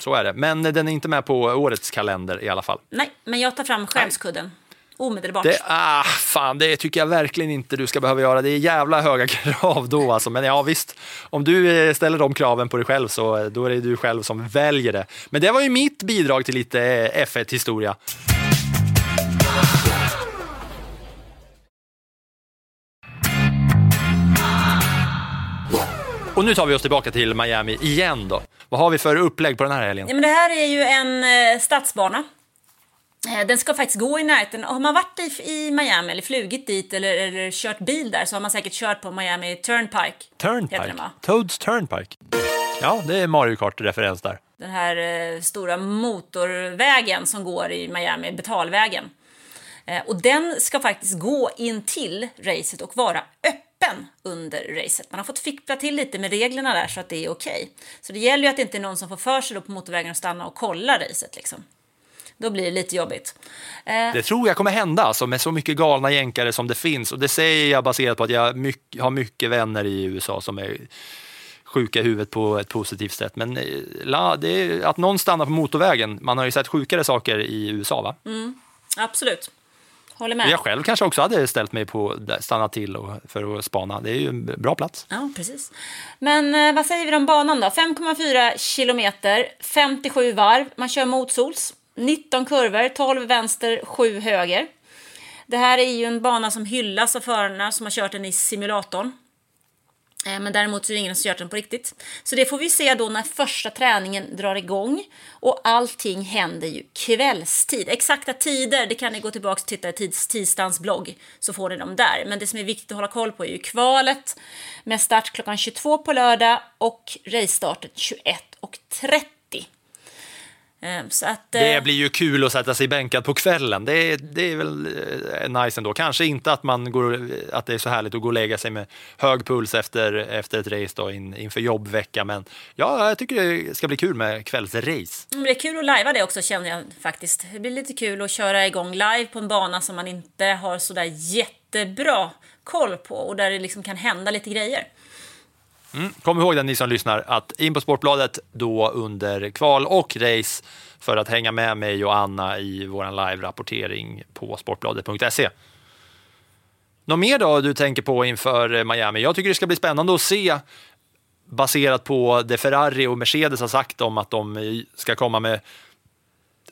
Så är det. Men den är inte med på årets kalender i alla fall. Nej, men jag tar fram skämskudden. Omedelbart. Det, ah, fan, det tycker jag verkligen inte du ska behöva göra. Det är jävla höga krav då alltså. Men ja, visst. Om du eh, ställer de kraven på dig själv så eh, då är det du själv som väljer det. Men det var ju mitt bidrag till lite eh, F1-historia. Och nu tar vi oss tillbaka till Miami igen då. Vad har vi för upplägg på den här helgen? Ja, men det här är ju en eh, stadsbana. Eh, Den ska faktiskt gå i närheten. Har man varit i, i Miami eller flugit dit eller, eller kört bil där så har man säkert kört på Miami Turnpike. Turnpike? den? Toads Turnpike. Ja, det är Mario Kart-referens där. Den här eh, stora motorvägen som går i Miami, betalvägen. Eh, och den ska faktiskt gå in till racet och vara öppen under racet. Man har fått fippla till lite med reglerna där så att det är okej. Så det gäller ju att det inte är någon som får för sig på motorvägen att stanna och kolla racet liksom. Då blir det lite jobbigt. Eh, Det tror jag kommer hända alltså, med så mycket galna jänkare som det finns. Och det säger jag baserat på att jag mycket, har mycket vänner i USA som är sjuka i huvudet på ett positivt sätt. Men eh, la, det är, att någon stannar på motorvägen, man har ju sett sjukare saker i USA va? absolut. Håller med. Jag själv kanske också hade ställt mig på stanna till och, för att spana. Det är ju en bra plats. Ja, precis. Men eh, vad säger vi om banan då? 5,4 kilometer, 57 varv. Man kör motsols. 19 kurvor, 12 vänster, 7 höger. Det här är ju en bana som hyllas av förarna som har kört den i simulatorn. Eh, men däremot så är det ingen som gör den på riktigt. Så det får vi se då när första träningen drar igång. Och allting händer ju kvällstid. Exakta tider, det kan ni gå tillbaka och titta i tids, tisdagens blogg. Så får ni dem där. Men det som är viktigt att hålla koll på är ju kvalet. Med start klockan 22 på lördag och racestarten 21.30. Eh, att... eh, Det blir ju kul att sätta sig bänkad på kvällen. Det är, det är väl eh, nice ändå. Kanske inte att, man går, att det är så härligt att gå och lägga sig med hög puls efter, efter ett race då, in, inför jobbvecka. Men ja, jag tycker det ska bli kul med kvällsrace. Men Det är kul att lajva det också känner jag faktiskt. Det blir lite kul att köra igång live på en bana som man inte har sådär jättebra koll på och där det liksom kan hända lite grejer. Mm. Kom ihåg det ni som lyssnar att in på Sportbladet då under kval och race för att hänga med mig och Anna i vår live-rapportering på sportbladet.se. Något mer då du tänker på inför Miami? Jag tycker det ska bli spännande att se baserat på det Ferrari och Mercedes har sagt om att de ska komma med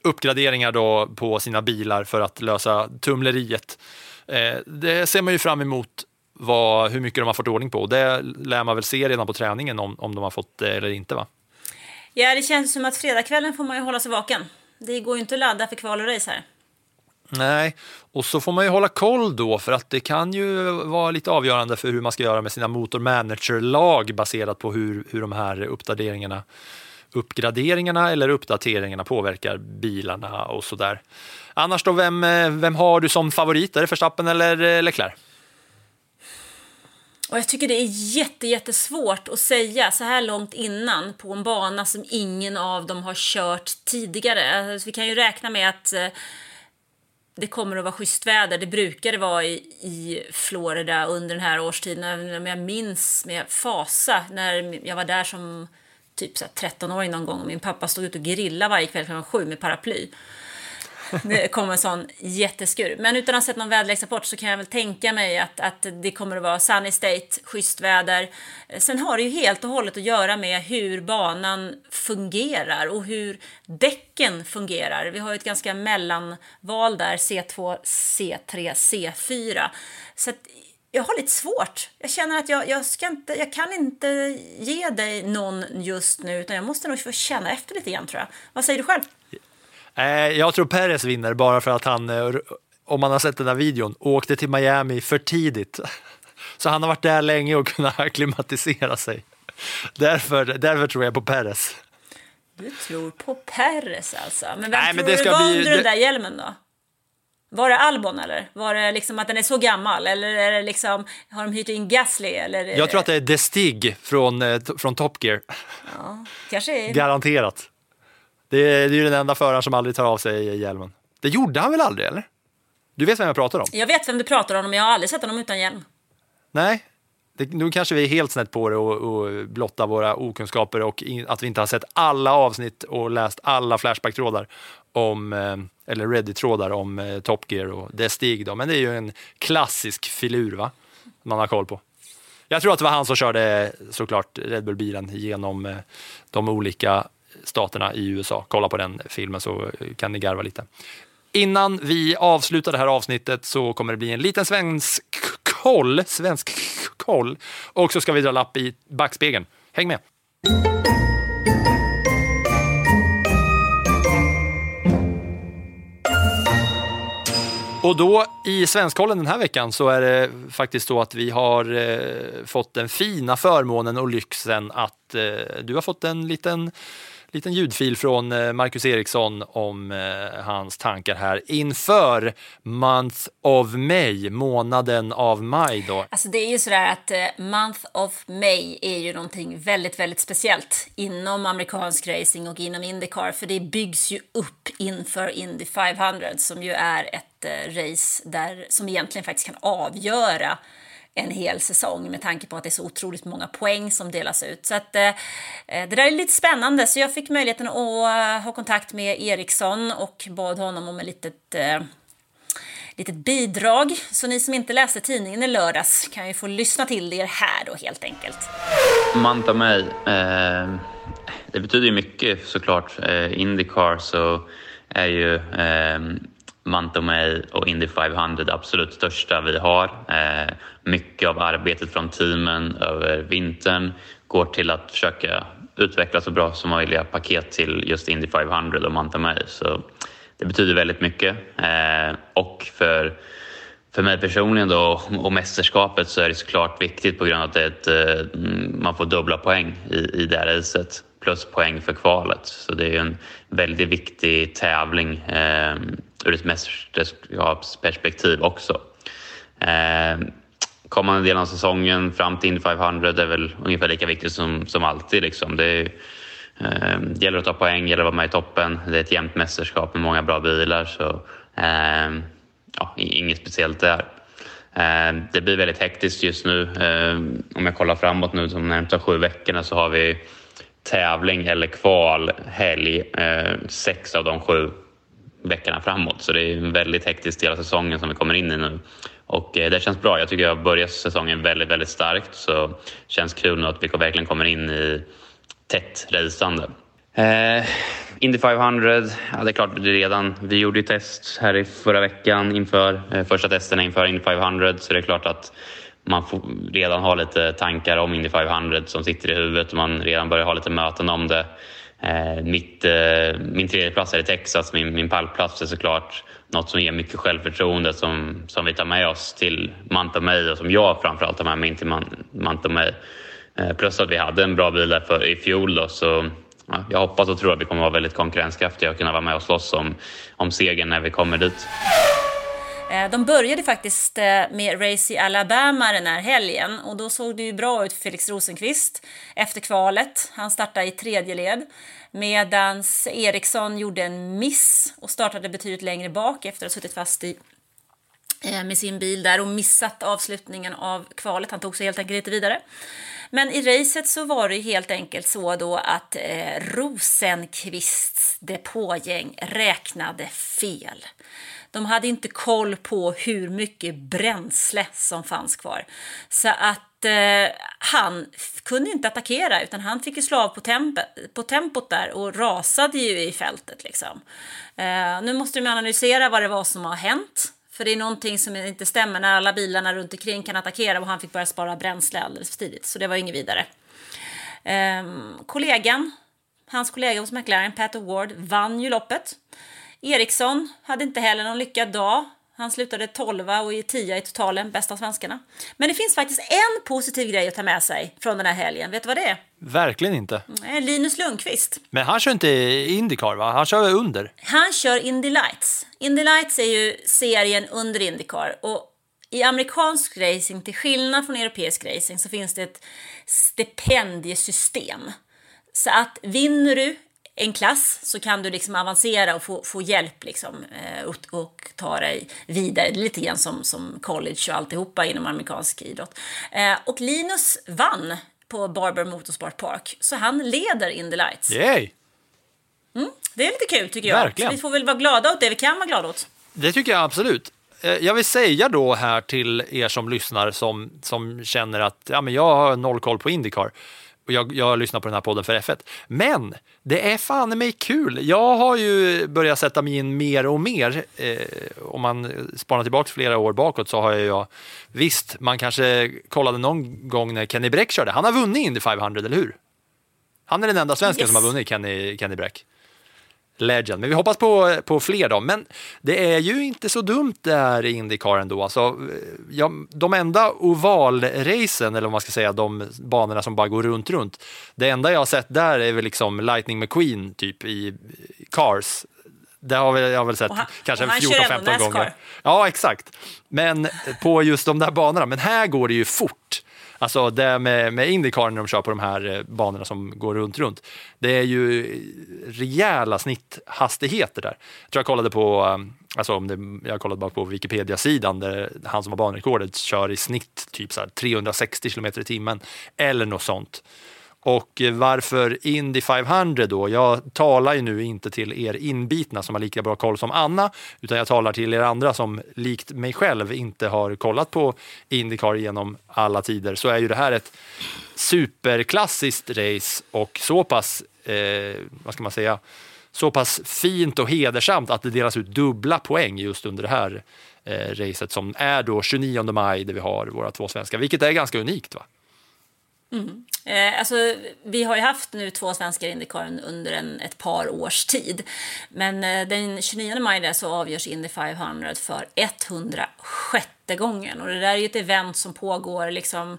uppgraderingar då på sina bilar för att lösa tumleriet. Eh, det ser man ju fram emot vad, hur mycket de har fått ordning på. Det lär man väl se redan på träningen om, om de har fått det eller inte. va? Ja, det känns som att fredagskvällen får man ju hålla sig vaken. Det går ju inte att ladda för kval och race här. Nej, och så får man ju hålla koll då för att det kan ju vara lite avgörande för hur man ska göra med sina motormanager-lag baserat på hur, hur de här uppdateringarna, uppgraderingarna eller uppdateringarna påverkar bilarna och sådär. Annars då, vem, vem har du som favorit? Är det Verstappen eller eh, Leclerc? Och jag tycker det är jätte, jättesvårt att säga så här långt innan på en bana som ingen av dem har kört tidigare. Alltså, vi kan ju räkna med att eh, det kommer att vara schysst väder. Det brukar det vara i, i Florida under den här årstiden. Jag minns med fasa när jag var där som typ 13-åring någon gång och min pappa stod ute och grillade varje kväll klockan sju med paraply det kommer en sån jätteskur. Men utan att ha sett någon väderleksrapport så kan jag väl tänka mig att, att det kommer att vara sunny state, schysst väder. Sen har det ju helt och hållet att göra med hur banan fungerar och hur däcken fungerar. Vi har ju ett ganska mellanval där, C2, C3, C4. Så att jag har lite svårt. Jag känner att jag, jag, ska inte, jag kan inte ge dig någon just nu, utan jag måste nog få känna efter lite grann tror jag. Vad säger du själv? Eh, Jag tror Perez vinner bara för att han, eh, om man har sett den där videon, åkte till Miami för tidigt. Så han har varit där länge och kunnat akklimatisera sig. Därför, därför tror jag på Perez. Du tror på Perez alltså. Men vem Nej, tror men du var bli- den där hjälmen då? Var det Albon eller? Var det liksom att den är så gammal? Eller är det liksom, har de hyrt in Gasly? Eller Jag tror att det är The Stig från, eh, från Top Gear. Kanske är... Garanterat. Det är, det är ju den enda föraren som aldrig tar av sig hjälmen. Det gjorde han väl aldrig, eller? Du vet vem jag pratar om? Jag vet vem du pratar om, men jag har aldrig sett honom utan hjälm. Nej? Det, nu kanske vi är helt snett på det och, och blottar våra okunskaper och in, att vi inte har sett alla avsnitt och läst alla Flashback-trådar om, eh, eller Reddit-trådar om eh, Top Gear och det Stig då. Men det är ju en klassisk filur, va? Man har koll på. Jag tror att det var han som körde såklart Red Bull-bilen genom eh, de olika staterna i USA. Kolla på den filmen så kan ni garva lite. Innan vi avslutar det här avsnittet så kommer det bli en liten svensk koll, svensk koll och så ska vi dra lapp i backspegeln. Häng med! Och då i Svenskkollen den här veckan så är det faktiskt så att vi har eh, fått den fina förmånen och lyxen att eh, du har fått en liten, liten ljudfil från eh, Marcus Eriksson om eh, hans tankar här inför Month of May, månaden av maj då. Alltså det är ju sådär att eh, Month of May är ju någonting väldigt, väldigt speciellt inom amerikansk racing och inom Indycar, för det byggs ju upp inför Indy 500 som ju är ett race där, som egentligen faktiskt kan avgöra en hel säsong med tanke på att det är så otroligt många poäng som delas ut. Så att, eh, det där är lite spännande, så jag fick möjligheten att eh, ha kontakt med Eriksson och bad honom om ett litet eh, litet bidrag. Så ni som inte läste tidningen i lördags kan ju få lyssna till er här då helt enkelt. Manta mig. Eh, det betyder ju mycket såklart. Eh, Indycar så är ju eh, Manta mig och Indy 500 det absolut största vi har. Eh, mycket av arbetet från teamen över vintern går till att försöka utveckla så bra som möjliga paket till just Indy 500 och Manta mig. Så det betyder väldigt mycket. Eh, och för för mig personligen då och mästerskapet så är det såklart viktigt på grund av att ett, eh, man får dubbla poäng i, i det här racet plus poäng för kvalet. Så det är ju en väldigt viktig tävling ur ett mästerskapsperspektiv också. Eh, kommande delen av säsongen fram till Indy 500 är väl ungefär lika viktigt som, som alltid. Liksom. Det är, eh, det gäller att ta poäng, gäller att vara med i toppen. Det är ett jämnt mästerskap med många bra bilar. Så, eh, ja, inget speciellt där. Eh, Det blir väldigt hektiskt just nu. Eh, Om jag kollar framåt nu de närmsta sju veckorna så har vi tävling eller kval helg eh, sex av de sju veckorna framåt. Så det är en väldigt hektisk del av säsongen som vi kommer in i nu. Och eh, det känns bra. Jag tycker jag börjar säsongen väldigt, väldigt starkt. Så det känns kul nu att vi verkligen kommer in i tätt raceande. Eh, Indy 500, ja, det är klart det är redan. Vi gjorde ju test här i förra veckan inför eh, första testerna inför Indy 500 så det är klart att man får redan har lite tankar om Indy 500 som sitter i huvudet och man redan börjar ha lite möten om det. Eh, mitt, eh, min tredje plats här i Texas, min, min pallplats är såklart något som ger mycket självförtroende som, som vi tar med oss till Manta May och som jag framförallt tar med mig in till Man- Manta May. Eh, plus att vi hade en bra bil där för, i fjol då, så ja, jag hoppas och tror att vi kommer vara väldigt konkurrenskraftiga och kunna vara med och slåss om, om segern när vi kommer dit. Eh, de började faktiskt eh, med race i Alabama den här helgen och då såg det ju bra ut för Felix Rosenqvist efter kvalet. Han startade i tredje led medan Eriksson gjorde en miss och startade betydligt längre bak efter att ha suttit fast i eh, med sin bil där och missat avslutningen av kvalet. Han tog sig helt enkelt inte vidare. Men i racet så var det helt enkelt så då att eh, Rosenqvists depågäng räknade fel. De hade inte koll på hur mycket bränsle som fanns kvar. Så att eh, han kunde inte attackera utan han fick ju av på, temp på tempot där och rasade ju i fältet. Liksom. Eh, nu måste de analysera vad det var som har hänt. För det är någonting som inte stämmer när alla bilarna runt omkring kan attackera och han fick börja spara bränsle alldeles för tidigt. Så det var inget vidare. Eh, kollegan, hans kollega hos McLaren, Pat Award, vann ju loppet. Eriksson hade inte heller någon lyckad dag. Han slutade 12 och i 10 i totalen, bäst av svenskarna. Men det finns faktiskt en positiv grej att ta med sig från den här helgen. Vet du vad det är? Verkligen inte. Linus Lundqvist. Men han kör inte Indycar va? Han kör under. Han kör Indy Lights. Indy Lights är ju serien under Indycar. Och i amerikansk racing, till skillnad från europeisk racing, så finns det ett stipendiesystem. Så att vinner du en klass så kan du liksom avancera och få, få hjälp liksom, eh, och, och ta dig vidare. Lite grann som, som college och alltihopa inom amerikansk idrott. Eh, och Linus vann på Barber Motorsport Park, så han leder Indy Lights. Yay! Mm, det är lite kul tycker jag. Verkligen. Så vi får väl vara glada åt det vi kan vara glada åt. Det tycker jag absolut. Eh, Jag vill säga då här till er som lyssnar som, som känner att ja, men jag har noll koll på Indycar. Och jag, jag lyssnar på den här podden för F1. Men det är fan mig kul. Jag har ju börjat sätta mig in mer och mer. Eh, om man spanar tillbaka flera år bakåt så har jag ju, visst, man kanske kollade någon gång när Kenny Bräck körde. Han har vunnit Indy 500, eller hur? Han är den enda svensken Yes. som har vunnit Kenny, Kenny Bräck. Legend. Men vi hoppas på, på fler då. Men det är ju inte så dumt där i Indycar ändå. Alltså, ja, de enda ovalracen, eller vad man ska säga, de banorna som bara går runt, runt. Det enda jag har sett där är väl liksom Lightning McQueen typ i Cars. Det har väl, jag har väl sett han- kanske och han kör ändå 14-15 Nascar. gånger. Ja, exakt. Men på just de där banorna. Men här går det ju fort. Alltså det med, med Indycar när de kör på de här eh, banorna som går runt, runt. Det är ju rejäla snitthastigheter där. Jag tror jag kollade på, ehm, alltså om det, jag kollade bara på Wikipedia-sidan där han som har banrekordet kör i snitt typ så här 360 km i timmen eller något sånt. Och varför Indy 500 då? Jag talar ju nu inte till er inbitna som har lika bra koll som Anna, utan jag talar till er andra som likt mig själv inte har kollat på Indycar genom alla tider. Så är ju det här ett superklassiskt race och så pass, eh, vad ska man säga, så pass fint och hedersamt att det delas ut dubbla poäng just under det här eh, racet som är då 29 maj där vi har våra två svenskar, vilket är ganska unikt. va? Mm. Eh, alltså, vi har ju haft nu två svenskar i Indycar under en, ett par års tid. Men eh, den 29 maj där så avgörs Indy 500 för 106 rättegången. Och det där är ju ett event som pågår liksom,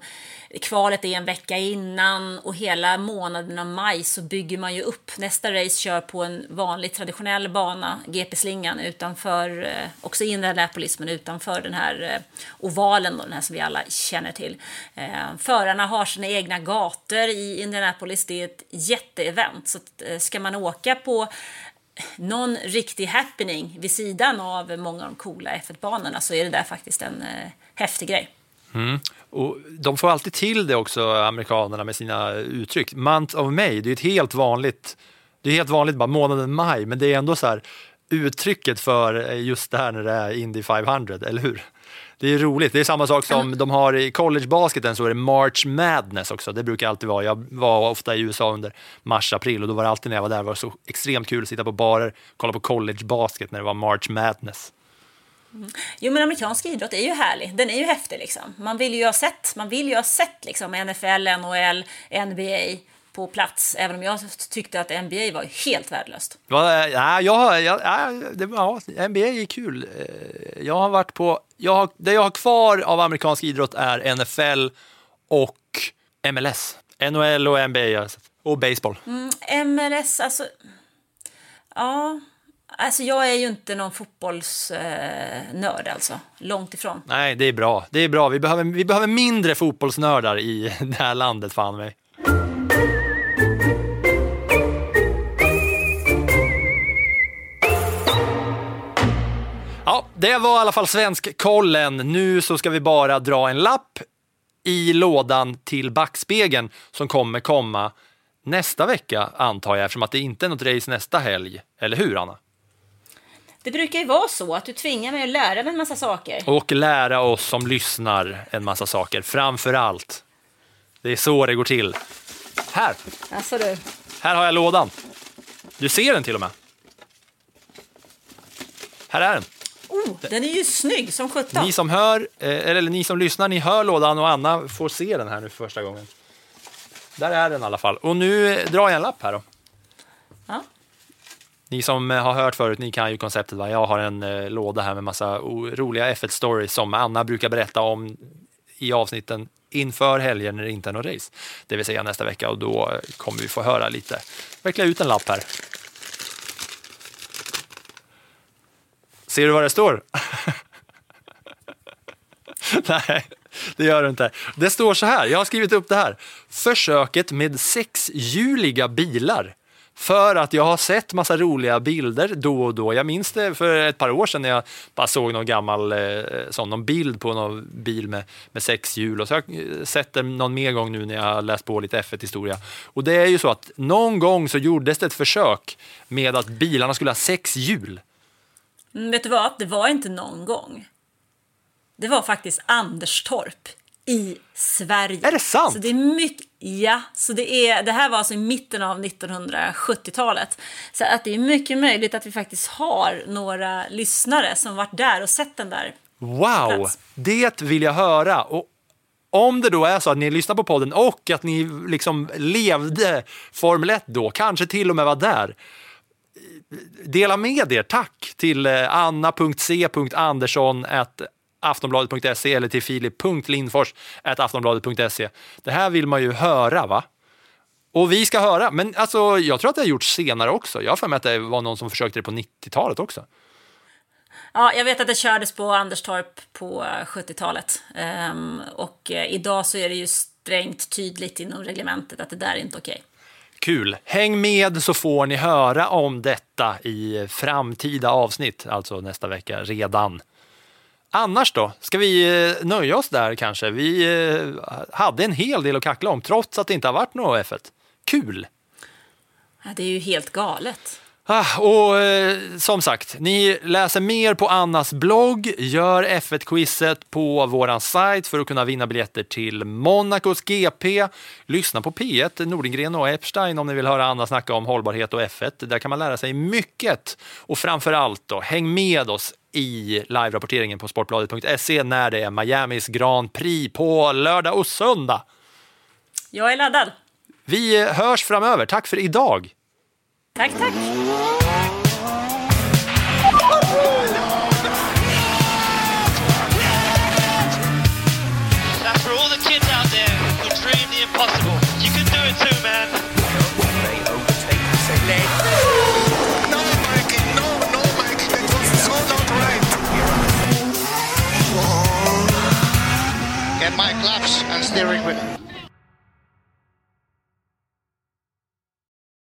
kvalet är en vecka innan och hela månaden av maj så bygger man ju upp. Nästa race kör på en vanlig traditionell bana, GP-slingan, utanför, eh, också i Indianapolis, men utanför den här eh, ovalen, då, den här som vi alla känner till. Eh, förarna har sina egna gator i Indianapolis, det är ett jätteevent. Så ska man åka på någon riktig happening vid sidan av många av de coola F1-banorna så är det där faktiskt en eh, häftig grej. Mm. Och de får alltid till det också, amerikanerna, med sina uttryck. Month of May, det är ett helt vanligt, det är helt vanligt bara månaden maj, men det är ändå så här uttrycket för just det här när det är Indy 500, eller hur? Det är roligt. Det är samma sak som de har i collegebasketen så är det March Madness också. Det brukar alltid vara. Jag var ofta i USA under mars-april och då var det alltid när jag var där, det var så extremt kul att sitta på barer, kolla på collegebasket när det var March Madness. Jo, men amerikansk idrott är ju härlig. Den är ju häftig liksom. Man vill ju ha sett, man vill ju ha sett liksom NFL, NHL, NBA på plats. Även om jag tyckte att NBA var helt värdelöst. Ja, ja, jag, ja, det, ja, NBA är kul. Eh, Jag har varit på, jag har, det jag har kvar av amerikansk idrott är NFL och MLS. NHL och NBA sett. och baseball. MLS, alltså... Ja, alltså jag är ju inte någon fotbollsnörd alltså. Långt ifrån. Nej, det är bra. Det är bra. Vi behöver, vi behöver mindre fotbollsnördar i det här landet, fan mig. Det var i alla fall svensk-kollen. Nu så ska vi bara dra en lapp i lådan till backspegeln som kommer komma nästa vecka antar jag eftersom att det inte är något race nästa helg. Eller hur Anna? Det brukar ju vara så att du tvingar mig att lära mig en massa saker. Och lära oss som lyssnar en massa saker. Framför allt. Det är så det går till. Här, Alltså du. här har jag lådan. Du ser den till och med. Här är den. Oh, den är ju snygg som sjutton. Ni som hör, eh, eller ni som lyssnar, ni hör lådan och Anna får se den här nu för första gången. Där är den i alla fall. Och nu eh, drar jag en lapp här då. Ja. Ni som eh, har hört förut, ni kan ju konceptet. Va? Jag har en eh, låda här med massa o- roliga F1-stories som Anna brukar berätta om i avsnitten inför helger när det inte är något race. Det vill säga nästa vecka och då kommer vi få höra lite. Veckla ut en lapp här. Ser du vad det står? Nej, det gör du inte. Det står så här, jag har skrivit upp det här. Försöket med sexhjuliga bilar. För att jag har sett massa roliga bilder då och då. Jag minns det för ett par år sedan när jag bara såg någon gammal eh, sån, någon bild på någon bil med, med sex hjul. Och så har jag eh, sett det någon mer gång nu när jag har läst på lite F1-historia. Och det är ju så att någon gång så gjordes det ett försök med att bilarna skulle ha sex hjul. Mm, vet du vad? Det var inte någon gång. Det var faktiskt Anderstorp i Sverige. Är det sant? Så det är mycket, ja, så det, är, det här var alltså i mitten av 1970-talet. Så att det är mycket möjligt att vi faktiskt har några lyssnare som varit där och sett den där. Wow, plats. det vill jag höra. Och om det då är så att ni lyssnar på podden och att ni liksom levde Formel 1 då, kanske till och med var där. Dela med er, tack till eh, anna.c.andersson aftonbladet.se eller till filip.lindfors aftonbladet.se. Det här vill man ju höra va? Och vi ska höra, men alltså jag tror att det har gjorts senare också. Jag har för mig att det var någon som försökte det på 90-talet också. Ja, jag vet att det kördes på Anderstorp på eh, 70-talet. Um, ehm, och eh, idag så är det ju strängt tydligt inom reglementet att det där är inte okej. Kul! Häng med så får ni höra om detta i framtida avsnitt, alltså nästa vecka redan. Annars då? Ska vi eh, nöja oss där kanske? Vi eh, hade en hel del att kackla om trots att det inte har varit något F1. Kul! Ja, det är ju helt galet. Ah, och eh, som sagt, ni läser mer på Annas blogg. Gör F1-quizet på våran sajt för att kunna vinna biljetter till Monacos GP. Lyssna på P1, Nordengren och Epstein om ni vill höra Anna snacka om hållbarhet och F1. Där kan man lära sig mycket. Och framför allt då, häng med oss i live-rapporteringen på sportbladet.se när det är Miamis Grand Prix på lördag och söndag. Jag är laddad. Vi eh, hörs framöver. Tack för idag! Tack, tack. Now for all the kids out there who dream the impossible, you can do it too, man. No, Mikey, no, no, Mikey, that was so not right. Get my gloves and steering wheel.